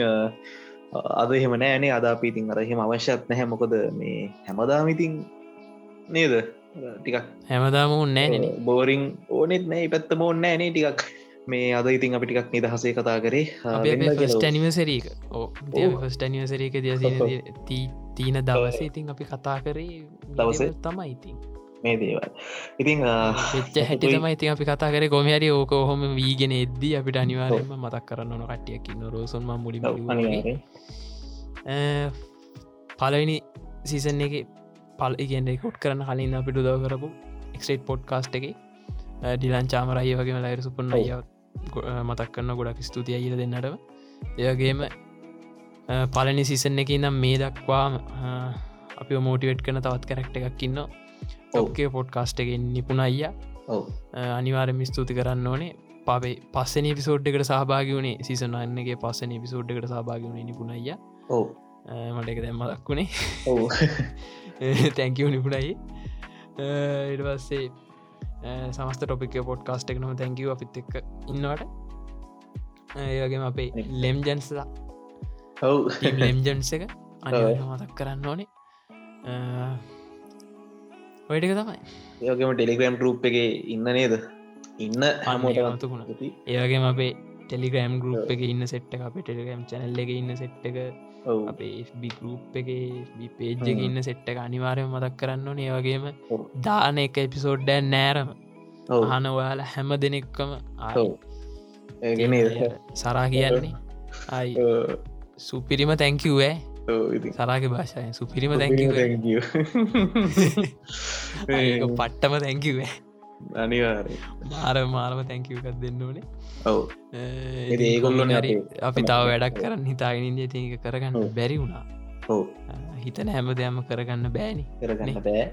අද එහෙම නෑනේ අද අපිඉතින් අර එහෙම අවශ්‍යත් නැහැ. මොකද මේ හැමදාමිතින් නේද? ටිකක් හැමදාම උන් නෑන බෝරිං ඕනෙත් නෑ. පැත්ත බෝන්න නෑනේ ටිකක් මේ අද ඉතින් අපි ටිකක් නිදහසේ කතා කරේ. ෆස්ට ඇනිවසරීක දිය තීන දවසේ ඉතින් අපි කතා කරේ දවසේ? තමයි ඉතින්. මේ දේවල්. ඉතින් අ, වෙච්ච හැටි තමයි ඉතින් අපි කතා කර. කොමහරි ඕක හොම වීගෙන එද්දී අපිට අනිවාරයම මතක් කරන්න ඕන කටියකින්න රෝසන්ම මුලි. පලවෙනි සීසන් එක පල් ඉගෙන්ට කොට් කරන්න කලින් අපිට උදව කරපු එක්ස්ටේට් පොඩ් කාස්ට් එක ඩිලන් චාමරයි වගේ ලයිර සුපන්න ඔව්. මතක් කරන්න ගොඩක් ස්තුතිය අයිල දෙන්නටම එයගේම පලනි සිසන් එක නම් මේ දක්වාම අපි මෝටිවට් කන තවත් කරක්ට එකක් ඉන්න ඔක්කේ පොඩ් කාස්ට් එක නිපුණ අයියා. අනිවාරම ස්තුති කරන්න ඕනේ. පේ පස්සන පිසෝඩ්ඩකට සහභාග වුණේ සිසනන්නගේ පස්සන පිසෝඩ්ඩකට සහභාග වුණේ නිපුණයිය ඔව්. මට එක දැම්ම දක්වුණේ ඔව්. තැංකව නිපුණයි ඉට පස්සේ සමස්ත ටොපික පොඩ්කාස්ට එක නොම තැංකව අපිත් එක්ක ඉන්නවට. ඒවගේම අපේ ලෙම්ජන්ස්ලා ඔව්. ලෙම්ජන්ස් එක අනි මතක් කරන්න ඕනේ. ඔයටක තමයි. ඒකම ටෙලිග්‍රම් රූප් එක ඉන්න නේද? ඉන්න හැමෝට මතුකුණ ඒවගේම අපේ ටෙලිග්‍රම් ගරුප් එක ඉන්න සෙට්ට අප ටෙලිගම් චැනල්ල එක ඉන්න සෙට් එක අපේ ගරුප් එක පේජ්ජක. ඉන්න සෙට්ට අනිවාරය මතක් කරන්න ඕනේ. වගේම ඔව්. දාන එක එපිසෝඩ්ඩ නෑරම. අහන ඔයාල හැම දෙනෙක්කම ඒගෙන සරා කියන්නේ. අයි සුපිරිම තැංකිවෑ සරාග භාෂාය සුපිරිම තැංකිව පට්ටම තැංකිවේ අනිවාරය මාර මාරම තැංකිවකක් දෙන්න ඕනේ. ඔව්. හරි අපේ තව වැඩක් කරන්න හිතාගෙන ඉන්දිය තික කරගන්න. බැරි වුණා. ඔව්. හිතන හැම දෙයක්ම කරගන්න බෑනි. කරගන්න බෑ.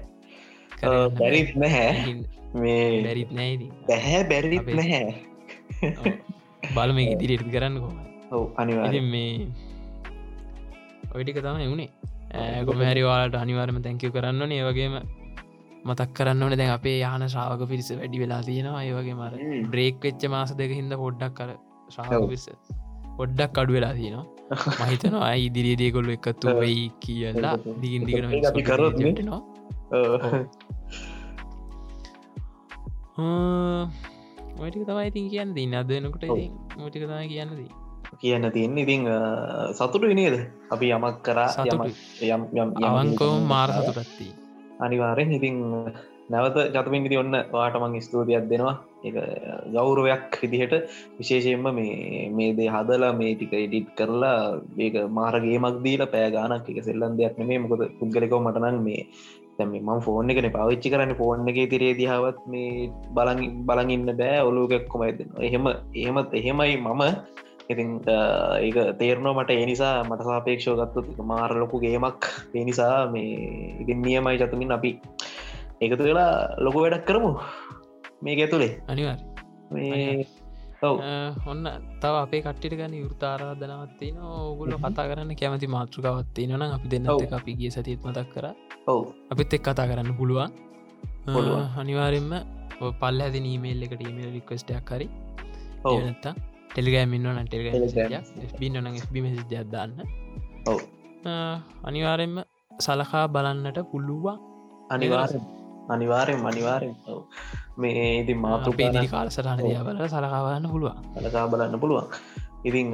බැරිත් නැහැ. මේ බැරිත් නෑති බැහැ බැරිත් නැහැ. බලම ඉදිරියට කරන්න කොම ඔව් ඉතින් මේ ඔයිටික තමයි වුණේ ගොමහැරි වාලට අනිවාර්ම තැංකව කරන්න ඒ වගේම මතක් කරන්න ඕන. දැන් අපේ යාන ශ්‍රාවක පිරිස වැඩි වෙලා තියෙනවා. ඒවගේ මර බ්‍රේක් වෙච්ච මාස දෙක හිද පොඩ්ඩක් කර ශ්‍රාවක පිරිස පොඩ්ඩක් අඩු වෙලා තියෙනවා. මහිතනවා ඉදිරියේ දේකොල්ල එකතු වෙයි කියලා. දිගින් දිගට අපි කරොත් නේ. නවා ඔටික තමයි ඉතින් කියන්න. දී අදනකට මොටික තමයි කියන්නදී කියන්න තියන්න. ඉතිං සතුටු විනේද අපි යමක් කරා. යම යම් අවංකවම මාර සතුටත්ති අනිවාරෙන් ඉතිං නැවත ජතමින් ඉති ඔන්න වාටමං ස්තුතියක් දෙනවා. එක ගෞරවයක් විදිහට. විශේෂයෙන්ම මේ මේ දේ හදලා මේ ටික ඉඩිට් කරලා ඒක මාරගේමක් දීල පෑගානක් එක සෙල්ලන් දෙයක් නෙමේ මොකද පුද්ගලකව මටනන් මේ තැම මම ෆෝන් එකන පවිච්චි කරන්න. ෆෝන් එක තිරේ දිහාවත් මේ බලන් බලඟන්න බෑ. ඔලුකෙක්කොම ඇදන්න එහෙම එහෙමත් එහෙමයි මම ඉතින් ඒක තේරනෝ මට එනිසා මට සාපේක්ෂෝ ගත්තු මාර ලොකු ගේමක්. පේනිසා මේ ඉතින් නියමයි චතුමින් අපි එකතු වෙලා ලොකු වැඩක් කරමු. මේක ඇතුළේ අනිවාර් මේ ඔන්න තව අපේ කට්ටිට ගන්න යුෘතාරාධනවත්තින ඔගුල කතා කරන්න කැමති මාතෘකවත්ති නන අපි දෙන්න අපි ගිය සතියත් මතක් කර. ඔව්. අපිත් එක් කතා කරන්න පුළුවන්. අනිවාරෙන්ම පල්ල ඇති නීමේල් එකට ීමේල් රික්වස්ටයක් හරි. ඔව්. එනත්තා ටෙල්ගෑමින්න න Telegram. ටෙල්ග නොන FB මෙසිජයක් දාන්න. ඔව්. අනිවාරෙන්ම සලකා බලන්නට පුළුවන්. අනිවාරෙන් අනිවාරෙන් අනිවාරෙන් මේ ඉතින් අපේ මාතෘ කාලසටහන දියාවල සලකාවන්න පුළුවන්. කලකා බලන්න පුළුවන්. ඉතිං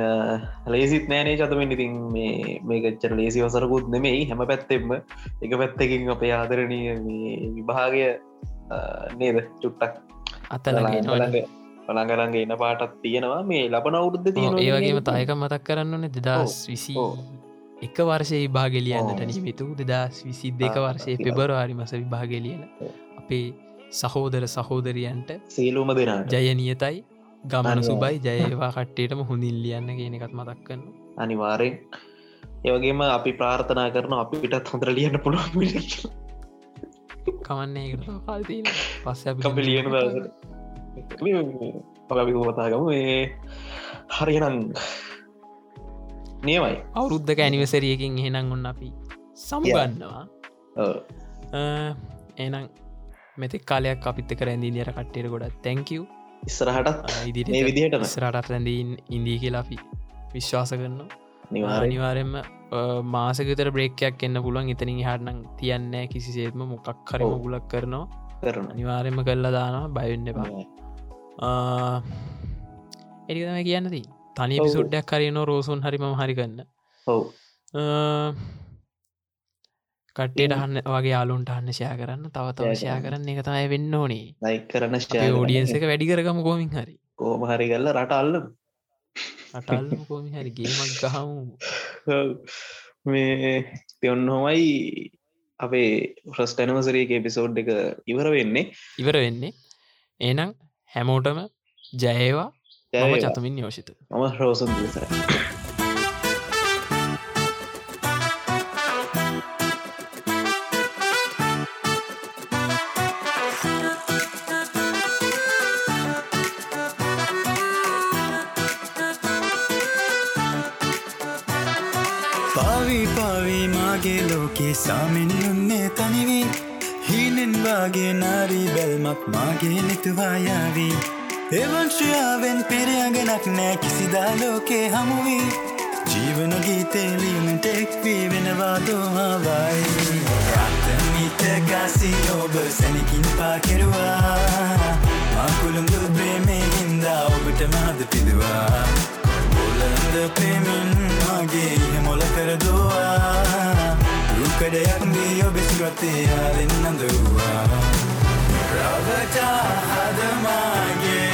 ලේසිත් නෑනේ චතමෙන්? ඉතින් මේ මේකච්චර ලේසි වසරකුත් නෙමෙයි. හැම පැත්තෙම එක පැත්තකින් අපේ ආදරණය විභාගය නේද? චුට්ටක් අත්තලගේ පළඟරන්ගේ එන්න පාටත් තියෙනවා. මේ ලබන අවුරුද්ධ තියෙන ඒවගේම තායක මතක් කරන්න ඕන දෙදස් විසි. එක වර්ෂය විභාගෙලියන්නට ඔව්. නිමිතු. දෙදස් විසි දෙක වර්ෂය. පෙබරවාරි මස විභාගෙලියන. අපේ සහෝදර සහෝදරියන්ට සේලුම දෙනාට. ජයනියතයි. ගමන. සුබයි. ජයවා කට්ටේටම හොඳින් ලියන්න කියන එකත් මතක් කන්න අනිවාරෙන් ඒවගේම අපි ප්‍රාර්ථනා කරන අපිටත් හොඳර ලියන්න පුළුවන් කාල්තින පස්ස අපි ලියන අපි ඒ හරිනම් නියමයි අවුරුද්ධක ඇනිවසරියකින් එහෙනම් ඔන්න අපි සමුගන්නවා. ඔව්. එනම් මෙතෙක් කාලයක් අපිත කරැඳී නිර කට්ටේර ගොඩත් තැංකව ඉස්සරහටත්? ඉදිරි මේ විදිහටම? ස්රටත් රැඳීන් ඉන්දී කියලා අපි විශ්වාස කරන්න නිවාරෙන් අනිවාරෙන්ම මාසකතර බ්‍රේකයක් එන්න පුළුවන්. ඉතනින් හටනම් තියන්න කිසිසේත්ම. මොකක් හරි ඔව්. මුගුලක් කරනවා කරන අනිවාරෙන්ම කල්ලා දානවා බයවෙන්න එපා. එරිතම කියන්නදී තනි ඔව්. පිසුඩ්ඩයක් කරන රෝසුන් හරිම හරි කන්න ඔව්. කට්ටේට හන්න වගේ යාලුන්ට හන්න ෂය කරන්න තව තව ෂෙයා කරන්න. එක තමයි වෙන්න ඕනේ. ලයි කරන ෝඩියන්ස එක වැඩි කරගම කෝමින් හරි. කෝම හරි කල්ල රට අල්ල අටල්ල කෝමි හරි. ගේමක් ගහමු. මේ තියොන්න හොමයි අපේ ප්‍රස් කනවසරේක එපිසෝඩ් එක ඉවර වෙන්නේ. ඉවර වෙන්නේ. ඒනම් හැමෝටම ජයවා ජයවේවා. චතමින් යෝෂිත මම රෝසන් දිසර නාරී බැල්මක් මාගේ ලිතුවායාවී එවංශ්‍යාවෙන් පෙරයගනක් නෑ කිසිදා ලෝකේ හමුවී. ජීවන ගීතේ ලියනට එක්වී වෙනවා දෝහාවයි රත්තමිට ගසි ඔබ සැනකින් පාකෙරුවා මකුළුඹු ප්‍රේමේ හින්දා ඔබට මහද පිදවා. බොලඳ පෙමින් මගේ ඉහමොල කරදවා රුකඩයක් දී ඔබෙසුරත්තේ යාලෙන් අඳවා රවටා හදමාගේ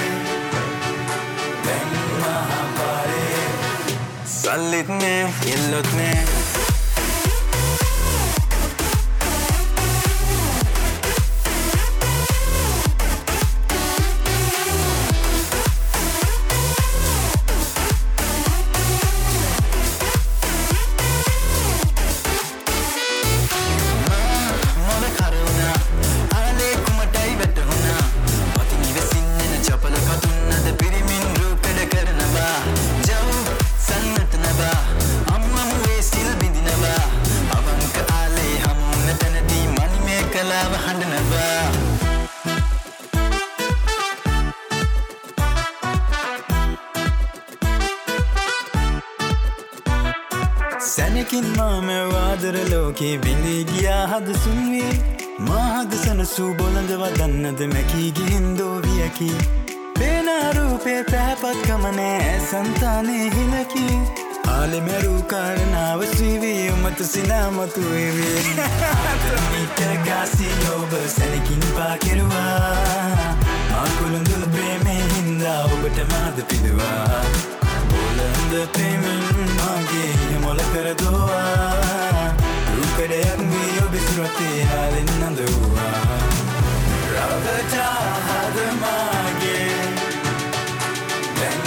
වදන්නද මැකීගින් දෝවියකි. පේනාරූපේ පැහැපත්කමනෑ සන්තානය හිලකි ආලෙමැරූ කාරණාව සීවී උමත සිනාමතු වේවේ. මිට ගාසි ඔබ සැනකින් පාකෙරුවා ආකුළුඳු ප්‍රේමේ හින්දා ඔබට මාද පිදවා. බොලඳ පෙමින් මගේ මොල කරදවා රූකඩයක් වී ඔබිසුරතේ හාලෙන් නඳවා රවජාහදමාගේ දැන්